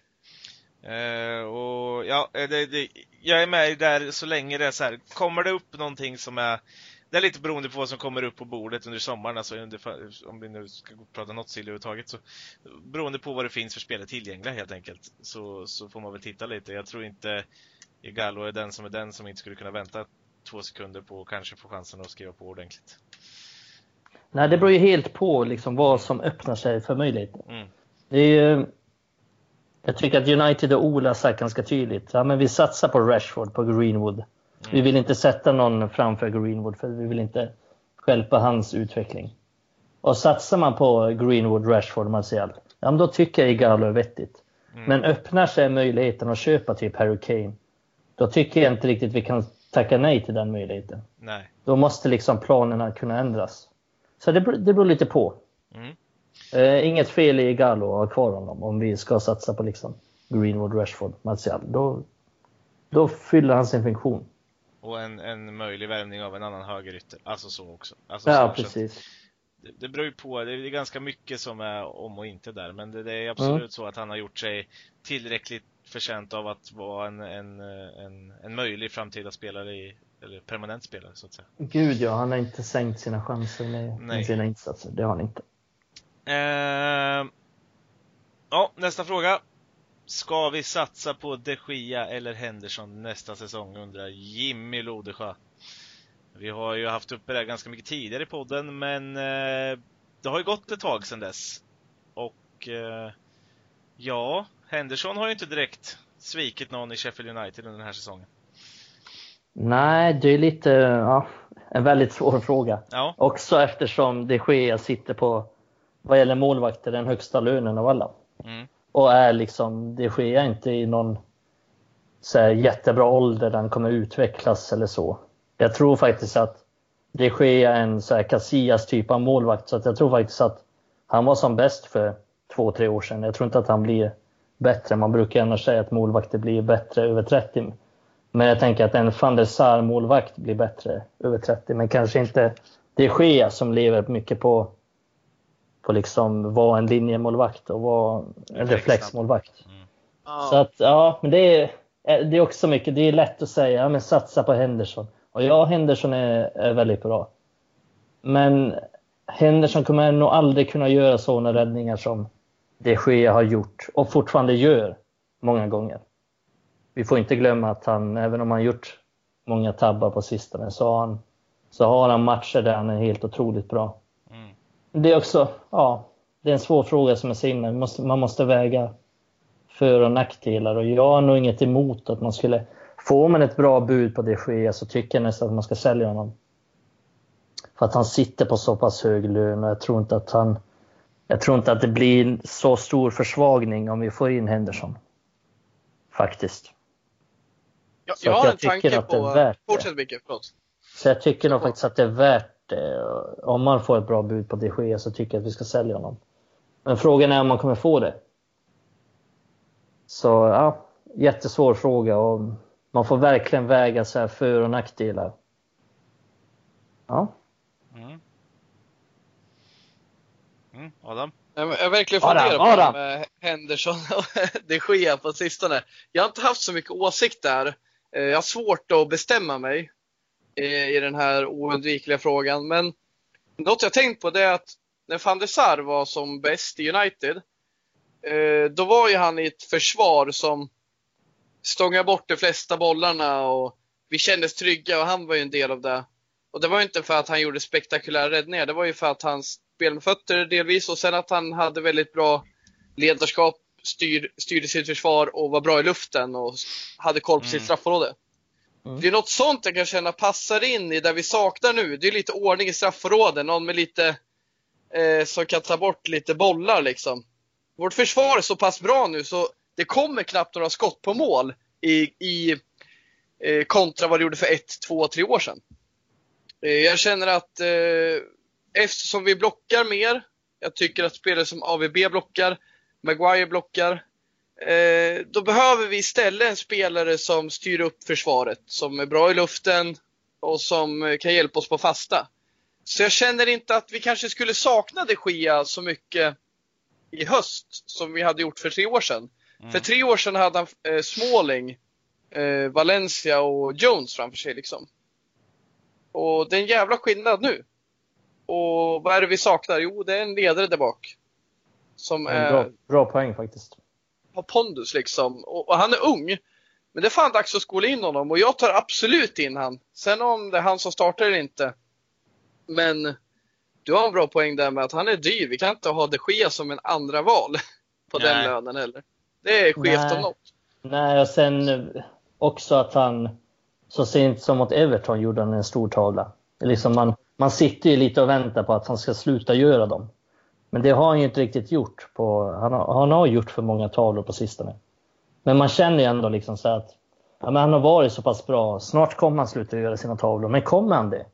Eh, och ja, eh, det, det, jag är med där så länge det är så här. kommer det upp någonting som är det är lite beroende på vad som kommer upp på bordet under sommaren, alltså under, om vi nu ska prata något sill överhuvudtaget. Så, beroende på vad det finns för spelare tillgängliga helt enkelt, så, så får man väl titta lite. Jag tror inte Igalo är den som är den som inte skulle kunna vänta två sekunder på att kanske få chansen att skriva på ordentligt. Nej, det beror ju helt på liksom, vad som öppnar sig för möjligheter. Mm. Det är ju, jag tycker att United och Ola sagt ganska tydligt ja, men vi satsar på Rashford, på Greenwood. Vi vill inte sätta någon framför Greenwood för vi vill inte stjälpa hans utveckling. Och satsar man på Greenwood, Rashford, Martial, ja, men då tycker jag Igalo är vettigt. Mm. Men öppnar sig möjligheten att köpa typ Harry Kane, då tycker jag inte riktigt vi kan tacka nej till den möjligheten. Nej. Då måste liksom planerna kunna ändras. Så det, det beror lite på. Mm. Eh, inget fel i Gallo att ha kvar honom om vi ska satsa på liksom Greenwood, Rashford, Martial. Då, då fyller han sin funktion. Och en, en möjlig värvning av en annan högerytter. Alltså så också. Alltså så Ja, att precis. det, det beror ju på. Det är ganska mycket som är om och inte där. Men det, det är absolut Mm. så att han har gjort sig tillräckligt förtjänt av att vara en, en, en, en möjlig framtida spelare i, eller permanent spelare så att säga. Gud ja, han har inte sänkt sina chanser med, med sina insatser. Det har han inte. Ehm, ja, nästa fråga. Ska vi satsa på de Gia eller Henderson nästa säsong undrar Jimmy Lodesjö. Vi har ju haft uppe det här ganska mycket tidigare i podden men eh, det har ju gått ett tag sedan dess. Och eh, ja, Henderson har ju inte direkt svikit någon i Sheffield United under den här säsongen. Nej, det är lite, ja, en väldigt svår fråga. Ja, Också eftersom de Gea sitter på, vad gäller målvakter, den högsta lönen av alla. mm, Och är liksom, de Gea inte i någon så här, jättebra ålder där han kommer utvecklas eller så. Jag tror faktiskt att de Gea är en så här Casillas typ av målvakt. Så att jag tror faktiskt att han var som bäst för två, tre år sedan. Jag tror inte att han blir bättre. Man brukar annars säga att målvakter blir bättre över 30. Men jag tänker att en van der Sar målvakt blir bättre över 30. Men kanske inte de Gea som lever mycket på på liksom vara en linjemålvakt och vara en reflexmålvakt. Ja. Så att ja, men det är, det är också mycket, det är lätt att säga, ja men satsa på Henderson. Och ja, Henderson är, är väldigt bra. Men Henderson kommer nog aldrig kunna göra sådana räddningar som de Gea har gjort och fortfarande gör många gånger. Vi får inte glömma att han, även om han gjort många tabbar på sistone, så har han, så har han matcher där han är helt otroligt bra. mm, Det är också, ja, det är en svår fråga som säger innan. Man måste, man måste väga för och nackdelar och jag har nog inget emot att man skulle, får man ett bra bud på det Gea så tycker jag nästan att man ska sälja honom. För att han sitter på så pass hög lön och jag tror inte att han, jag tror inte att det blir så stor försvagning om vi får in Henderson. Faktiskt. Jag, Så jag har jag en tanke tycker att det är på... värt det. Fortsätt Micke, förlåt. Så jag tycker nog faktiskt att det är värt det. Om man får ett bra bud på de Gea så tycker jag att vi ska sälja honom. Men frågan är om man kommer få det. Så ja, jättesvår fråga och man får verkligen väga så här för och nackdelar. Ja, mm. Mm, Adam? Jag har verkligen funderat på Adam. det med Henderson och de Gea på sistone. Jag har inte haft så mycket åsikt där. Eh, jag har svårt att bestämma mig eh, i den här oundvikliga frågan. Men något jag tänkt på det är att när van der Sar var som bäst i United, eh, då var ju han i ett försvar som stångade bort de flesta bollarna och vi kändes trygga och han var ju en del av det. Och det var ju inte för att han gjorde spektakulära räddningar, det var ju för att hans spel med fötter delvis och sen att han hade väldigt bra ledarskap, styr, styrde sitt försvar och var bra i luften och hade koll på sitt Mm. straffområde. Mm. Det är något sånt jag kan känna passar in i det vi saknar nu. Det är lite ordning i straffområden, någon med lite eh, som kan ta bort lite bollar liksom. Vårt försvar är så pass bra nu så det kommer knappt några skott på mål i, i eh, kontra vad det gjorde för ett, två, tre år sedan. Eh, jag känner att eh, eftersom vi blockar mer, jag tycker att spelare som AVB blockar, Maguire blockar, eh, då behöver vi istället en spelare som styr upp försvaret, som är bra i luften och som eh, kan hjälpa oss på fasta. Så jag känner inte att vi kanske skulle sakna de Gia så mycket i höst som vi hade gjort för tre år sedan. Mm. För tre år sedan hade han eh, Smalling, eh, Valencia och Jones framför sig. Liksom. Och det är en jävla skillnad nu. Och vad är det vi saknar? Jo, det är en ledare där bak. Som en är, bra, bra poäng faktiskt. har pondus liksom. Och, och han är ung. Men det är fan dags att skola in honom och jag tar absolut in han. Sen om det är han som startar eller inte. Men du har en bra poäng där med att han är dyr. Vi kan inte ha de Gea som en andra val på den Nej. lönen heller. Det är skevt Nej. om något. Nej, och sen eh, också att han så sent som mot Everton gjorde han en stor tavla. Liksom man, man sitter ju lite och väntar på att han ska sluta göra dem. Men det har han ju inte riktigt gjort. På, han, har, han har gjort för många tavlor på sistone. Men man känner ju ändå liksom så att ja, men han har varit så pass bra. Snart kommer han sluta göra sina tavlor. Men kommer han det?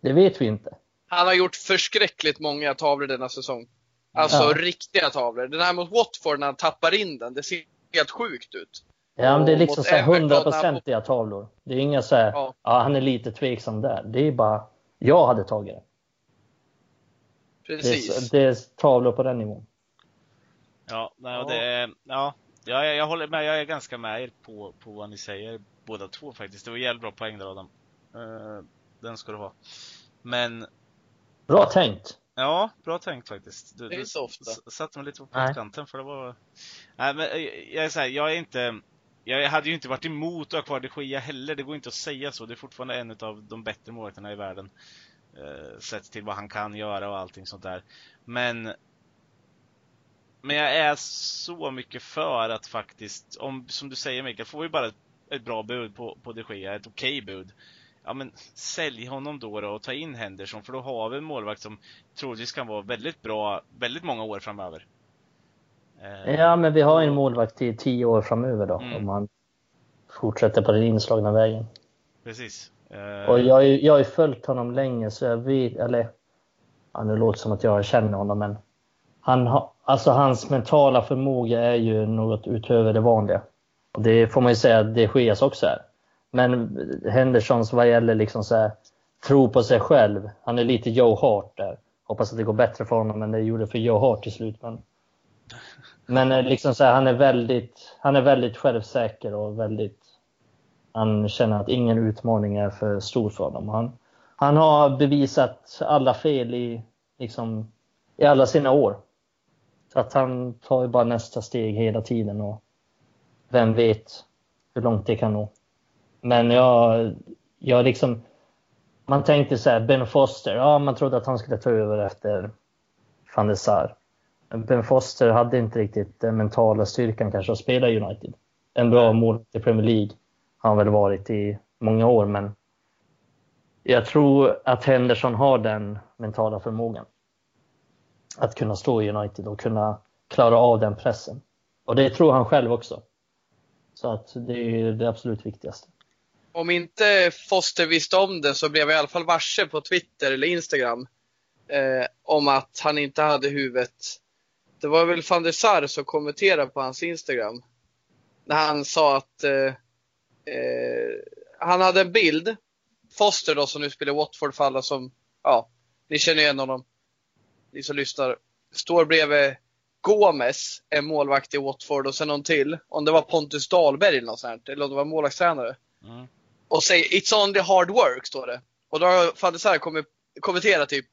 Det vet vi inte. Han har gjort förskräckligt många tavlor denna säsong. Alltså Ja. riktiga tavlor. Den här mot Watford när han tappar in den, det ser helt sjukt ut. Ja, men det är liksom så hundraprocentiga tavlor. Det är inga så här, Ja. ja. han är lite tveksam där. Det är bara, jag hade tagit det. Det Precis. är, det är tavlor på den nivån. Ja, nej, och Ja. det ja, ja, jag, jag håller med. Jag är ganska med er på, på vad ni säger båda två faktiskt. Det var jävligt bra poäng där Adam. Eh, den ska du ha. Men Bra tänkt! ja, bra tänkt faktiskt. Du, Det är du inte så ofta. s- satte mig lite på pottkanten för det var... Nej, men eh, jag är så här, jag är inte... Jag hade ju inte varit emot att ha kvar de Gia heller, det går inte att säga så. Det är fortfarande en av de bättre målvakterna i världen. Eh, sett till vad han kan göra och allting sånt där. Men men jag är så mycket för att faktiskt, om, som du säger Mikael, får vi bara ett, ett bra bud på, på de Gea, ett okej bud. Ja men sälj honom då, då och ta in Henderson för då har vi en målvakt som troligtvis kan vara väldigt bra väldigt många år framöver. Eh, Ja, men vi har en målvakt i tio år framöver då, Mm. om han fortsätter på den inslagna vägen. Precis. Eh, Och jag, jag har ju följt honom länge, så jag vet, eller ja, nu låter det som att jag känner honom, men han har, alltså hans mentala förmåga är ju något utöver det vanliga. Och det får man ju säga att det sker också är. Men Hendersons vad gäller liksom så här, tro på sig själv, han är lite Joe Hart där. Hoppas att det går bättre för honom än det gjorde för Joe Hart till slut. Men, men eh, liksom så här, han, är väldigt, han är väldigt självsäker och väldigt han känner att ingen utmaning är för stor för honom. Han, han har bevisat alla fel i, liksom, i alla sina år. Så att han tar ju bara nästa steg hela tiden och vem vet hur långt det kan nå. Men jag, jag liksom, man tänkte så här, Ben Foster, ja man trodde att han skulle ta över efter van der Sar. Men Ben Foster hade inte riktigt den mentala styrkan kanske att spela i United. En bra mål i Premier League han väl varit i många år, men jag tror att Henderson har den mentala förmågan. Att kunna stå i United och kunna klara av den pressen. Och det tror han själv också. Så att det är det absolut viktigaste. Om inte Foster visste om det så blev jag i alla fall varse på Twitter eller Instagram eh, om att han inte hade huvudet. Det var väl van der Sar som kommenterade på hans Instagram. När han sa att eh, eh, han hade en bild, Foster då som nu spelar Watford för alla som, ja, ni känner igen honom. Ni som lyssnar. Står bredvid Gomes, en målvakt i Watford och sen någon till. Om det var Pontus Dahlberg eller något sånt, eller om det var målvaktstränare. mm. Och säger It's only hard work, står det. Och då har van der Sar kommit, kommenterat typ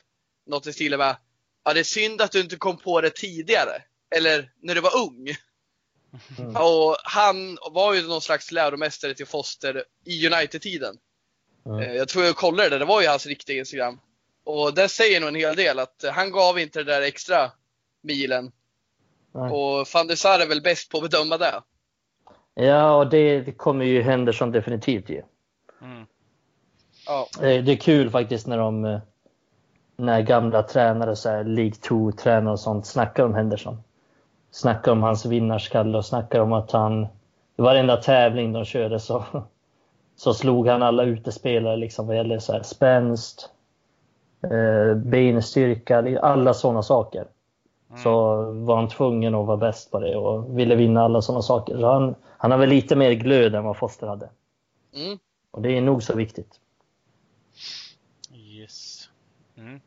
något i stilen med Ja, det är synd att du inte kom på det tidigare. Eller när du var ung. Mm. Och han var ju någon slags läromästare till Foster i United-tiden. Mm. Eh, Jag tror jag kollade det, det var ju hans riktiga Instagram. Och det säger nog en hel del att han gav inte det där extra milen. Nej. Och van der Sar är väl bäst på att bedöma det. Ja, och det, det kommer ju Henderson definitivt ge. Mm. Ja. Eh, Det är kul faktiskt när de eh, när gamla tränare, så här, League 2-tränare och sånt, snackar om Henderson. Snackar om hans vinnarskalle och snackar om att han, i varenda tävling de körde så, så slog han alla utespelare liksom vad gäller så här, spänst, eh, benstyrka, alla sådana saker. Så var han tvungen att vara bäst på det och ville vinna alla sådana saker. Så han, han har väl lite mer glöd än vad Foster hade. Mm. Och det är nog så viktigt. Yes. Mm.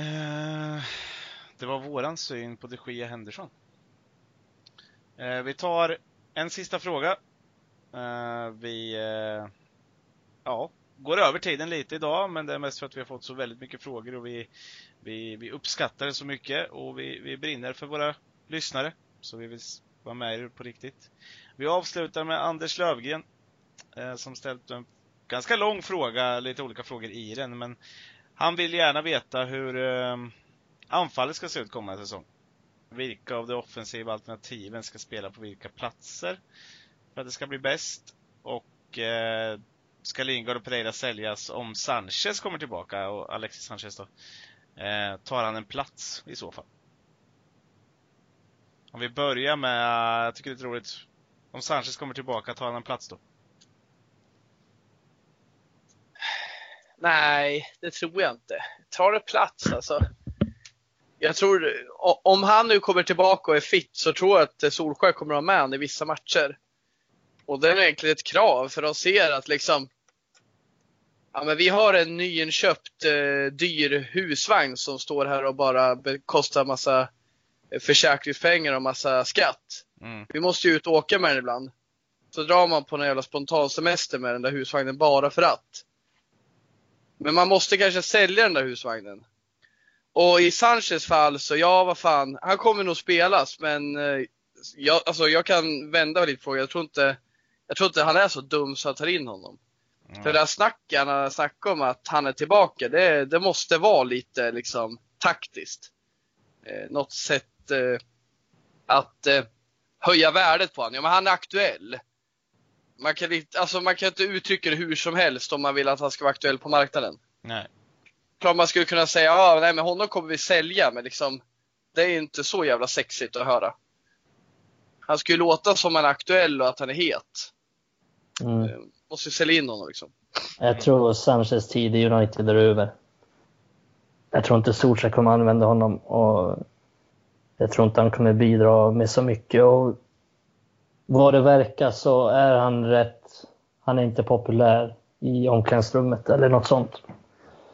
Eh, det var våran syn på de Gia Henderson. Eh, vi tar en sista fråga. Eh, vi eh, ja, går över tiden lite idag, men det är mest för att vi har fått så väldigt mycket frågor och vi, vi, vi uppskattar det så mycket och vi, vi brinner för våra lyssnare. Så vi vill vara med er på riktigt. Vi avslutar med Anders Lövgren eh, som ställt en ganska lång fråga, lite olika frågor i den, men han vill gärna veta hur eh, anfallet ska se ut kommande säsong. Vilka av de offensiva alternativen ska spela på vilka platser för att det ska bli bäst? Och eh, ska Lingard och Pereira säljas om Sanchez kommer tillbaka och Alexis Sanchez då? Eh, tar han en plats i så fall? Om vi börjar med, jag tycker det är roligt, om Sanchez kommer tillbaka, tar han en plats då? Nej, det tror jag inte. Tar det plats alltså? Jag tror, om han nu kommer tillbaka och är fit så tror jag att Solskjaer kommer att ha med honom i vissa matcher. Och det är egentligen ett krav för de ser att liksom Ja, men vi har en nyinköpt eh, dyr husvagn som står här och bara kostar massa eh, försäkringspengar och massa skatt. Mm. Vi måste ju ut och åka med den ibland. Så drar man på en jävla spontansemester med den där husvagnen bara för att. Men man måste kanske sälja den där husvagnen. Och i Sanchez fall så, ja vad fan, han kommer nog spelas men eh, jag, alltså, jag kan vända lite på. Jag tror inte, jag tror inte han är så dum så att tar in honom. Mm. För det där snacket han har snackat om att han är tillbaka, det, det måste vara lite liksom taktiskt. Eh, något sätt eh, att eh, höja värdet på honom. Ja, men han är aktuell. Man kan, inte, alltså, man kan inte uttrycka det hur som helst om man vill att han ska vara aktuell på marknaden. Nej. Klart man skulle kunna säga, ja, nej men honom kommer vi sälja, men liksom, det är inte så jävla sexigt att höra. Han ska ju låta som han är aktuell och att han är het. Mm. Eh, måste ju sälja in honom liksom. Jag tror Sanchez tid i United är över. Jag tror inte Solskjaer kommer använda honom och jag tror inte han kommer bidra med så mycket. Och vad det verkar så är han rätt. Han är inte populär i omklädningsrummet eller något sånt.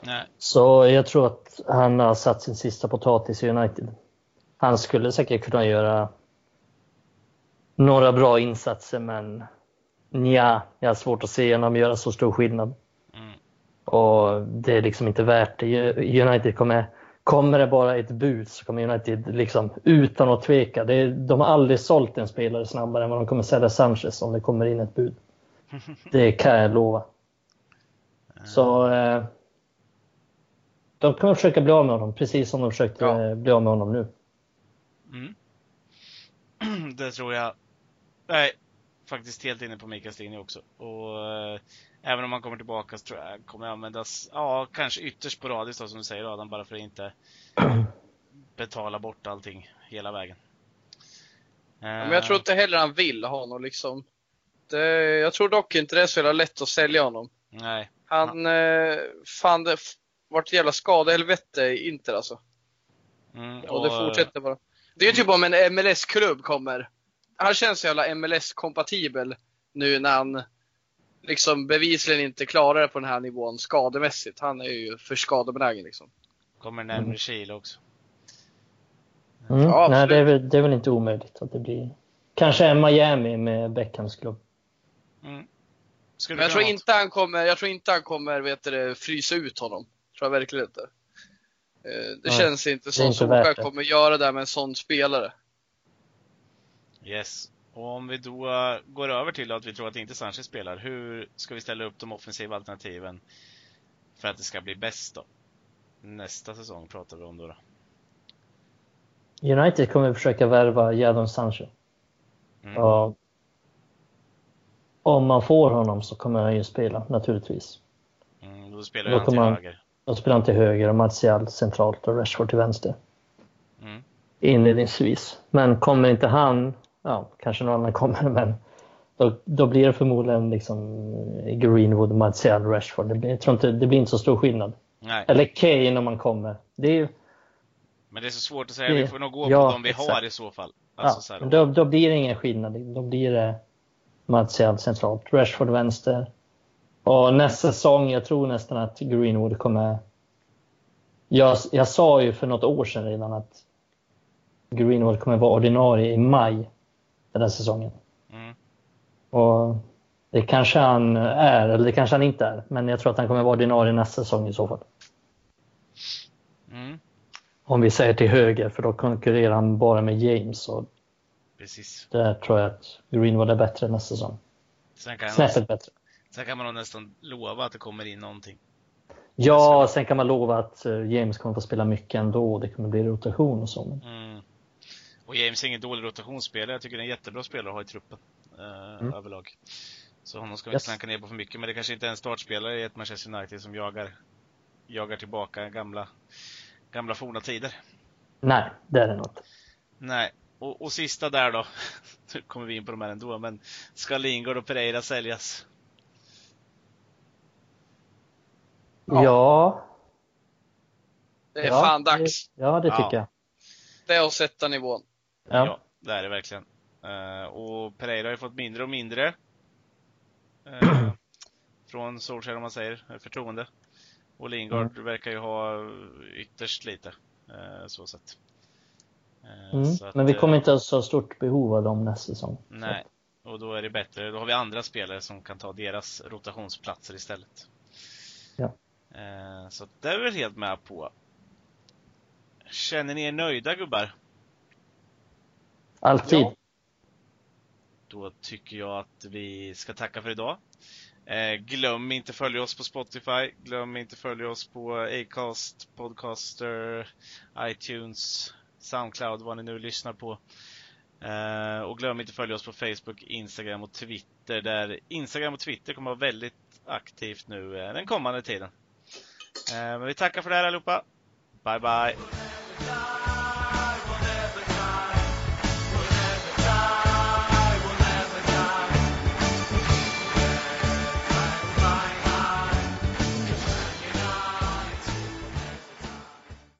Nej. Så jag tror att han har satt sin sista potatis i United. Han skulle säkert kunna göra några bra insatser men ja, jag har svårt att se honom göra så stor skillnad. Mm. Och det är liksom inte värt det. United kommer, kommer det bara ett bud så kommer United liksom utan att tveka. Det de har aldrig sålt en spelare snabbare än vad de kommer sälja Sanchez om det kommer in ett bud. Det kan jag lova. Så eh, de kommer försöka bli av med honom precis som de försökte Ja. eh, bli av med honom nu. Mm. det tror jag. Nej, faktiskt helt inne på Mikas linje också. Och eh, även om han kommer tillbaka så tror jag kommer användas, ja, kanske ytterst sporadiskt då, som du säger Adam, bara för att inte betala bort allting hela vägen. Ja, Men jag tror inte heller han vill ha honom liksom. Det, jag tror dock inte det är så jävla lätt att sälja honom. Nej. Han, eh, fan det vart ett jävla skadehelvete i Inter alltså. Mm, Och det fortsätter bara. Det är ju typ om en MLS-klubb kommer. Han känns så jävla MLS-kompatibel nu när han liksom bevisligen inte klarar det på den här nivån skademässigt. Han är ju för skadebenägen liksom. Kommer närmare Chile också. Mm. Ja, Nej, det är, väl, det är väl inte omöjligt att det blir kanske en Miami med Beckhams klubb. Mm. Men jag tror inte han kommer, jag tror inte han kommer vet du, frysa ut honom. Tror jag verkligen inte. Eh, Det Nej, känns inte som inte Solskjaer kommer göra det med en sån spelare. Yes. Och om vi då går över till att vi tror att inte Sanchez spelar, hur ska vi ställa upp de offensiva alternativen för att det ska bli bäst då? Nästa säsong pratar vi om då. då. United kommer försöka värva Jadon Sancho. Mm. Och om man får honom så kommer han ju spela, naturligtvis. Mm, då spelar Då han till han- höger. Då spelar han till höger och Martial centralt och Rashford till vänster. Mm. Inledningsvis. Men kommer inte han, ja, kanske någon annan kommer, men då, då blir det förmodligen liksom Greenwood, Martial, Rashford. Det blir, jag tror inte, det blir inte så stor skillnad. Nej, Eller Kane om man kommer. Det är men det är så svårt att säga. Det- Vi får nog gå ja, på de vi har exakt. i så fall. ja, Alltså, så här, då, då blir det ingen skillnad. Då blir det Martial centralt, Rashford vänster. Och nästa säsong, jag tror nästan att Greenwood kommer... Jag, jag sa ju för något år sedan redan att Greenwood kommer vara ordinarie i maj den här säsongen. Mm. Och det kanske han är, eller det kanske han inte är. Men jag tror att han kommer vara ordinarie nästa säsong i så fall. Mm. Om vi säger till höger, för då konkurrerar han bara med James. Och Precis. där tror jag att Greenwood är bättre nästa säsong. Snäppet bättre. sen kan man nästan lova att det kommer in någonting. Ja, sen kan man lova att eh, James kommer få spela mycket ändå. Det kommer bli rotation och så. Mm. Och James är ingen dålig rotationsspelare. Jag tycker det är en jättebra spelare att ha i truppen. Eh, Mm. Överlag. Så honom ska vi Yes. inte klanka ner på för mycket. Men det kanske inte är en startspelare i ett Manchester United som jagar, jagar tillbaka gamla, gamla forna tider. nej, det är det nog inte. Nej. Och, och sista där då. Nu kommer vi in på de här ändå. Men ska Lingard och Pereira säljas? Ja. Ja, Det är ja, fan dags. Det, ja, det Ja. tycker jag. Det är att sätta nivån. Ja. det är det verkligen. Eh, och Pereira har ju fått mindre och mindre. Uh, från Solskjaer om man säger, eh, förtroende. Och Lingard verkar ju ha ytterst lite, eh, så sett. Eh, Mm. att, Men vi eh, kommer inte ha så stort behov av dem nästa säsong. Nej, och då är det bättre. Då har vi andra spelare som kan ta deras rotationsplatser istället. Ja. Eh, Så det är vi helt med på. Känner ni er nöjda gubbar? Alltid. Ja. Då tycker jag att vi ska tacka för idag. Eh, glöm inte följa oss på Spotify. Glöm inte följa oss på Acast, Podcaster, iTunes, Soundcloud, vad ni nu lyssnar på. Eh, och glöm inte följa oss på Facebook, Instagram och Twitter. Där Instagram och Twitter kommer att vara väldigt aktivt nu eh, den kommande tiden. Eh, men vi tackar för det här allihopa. Bye bye!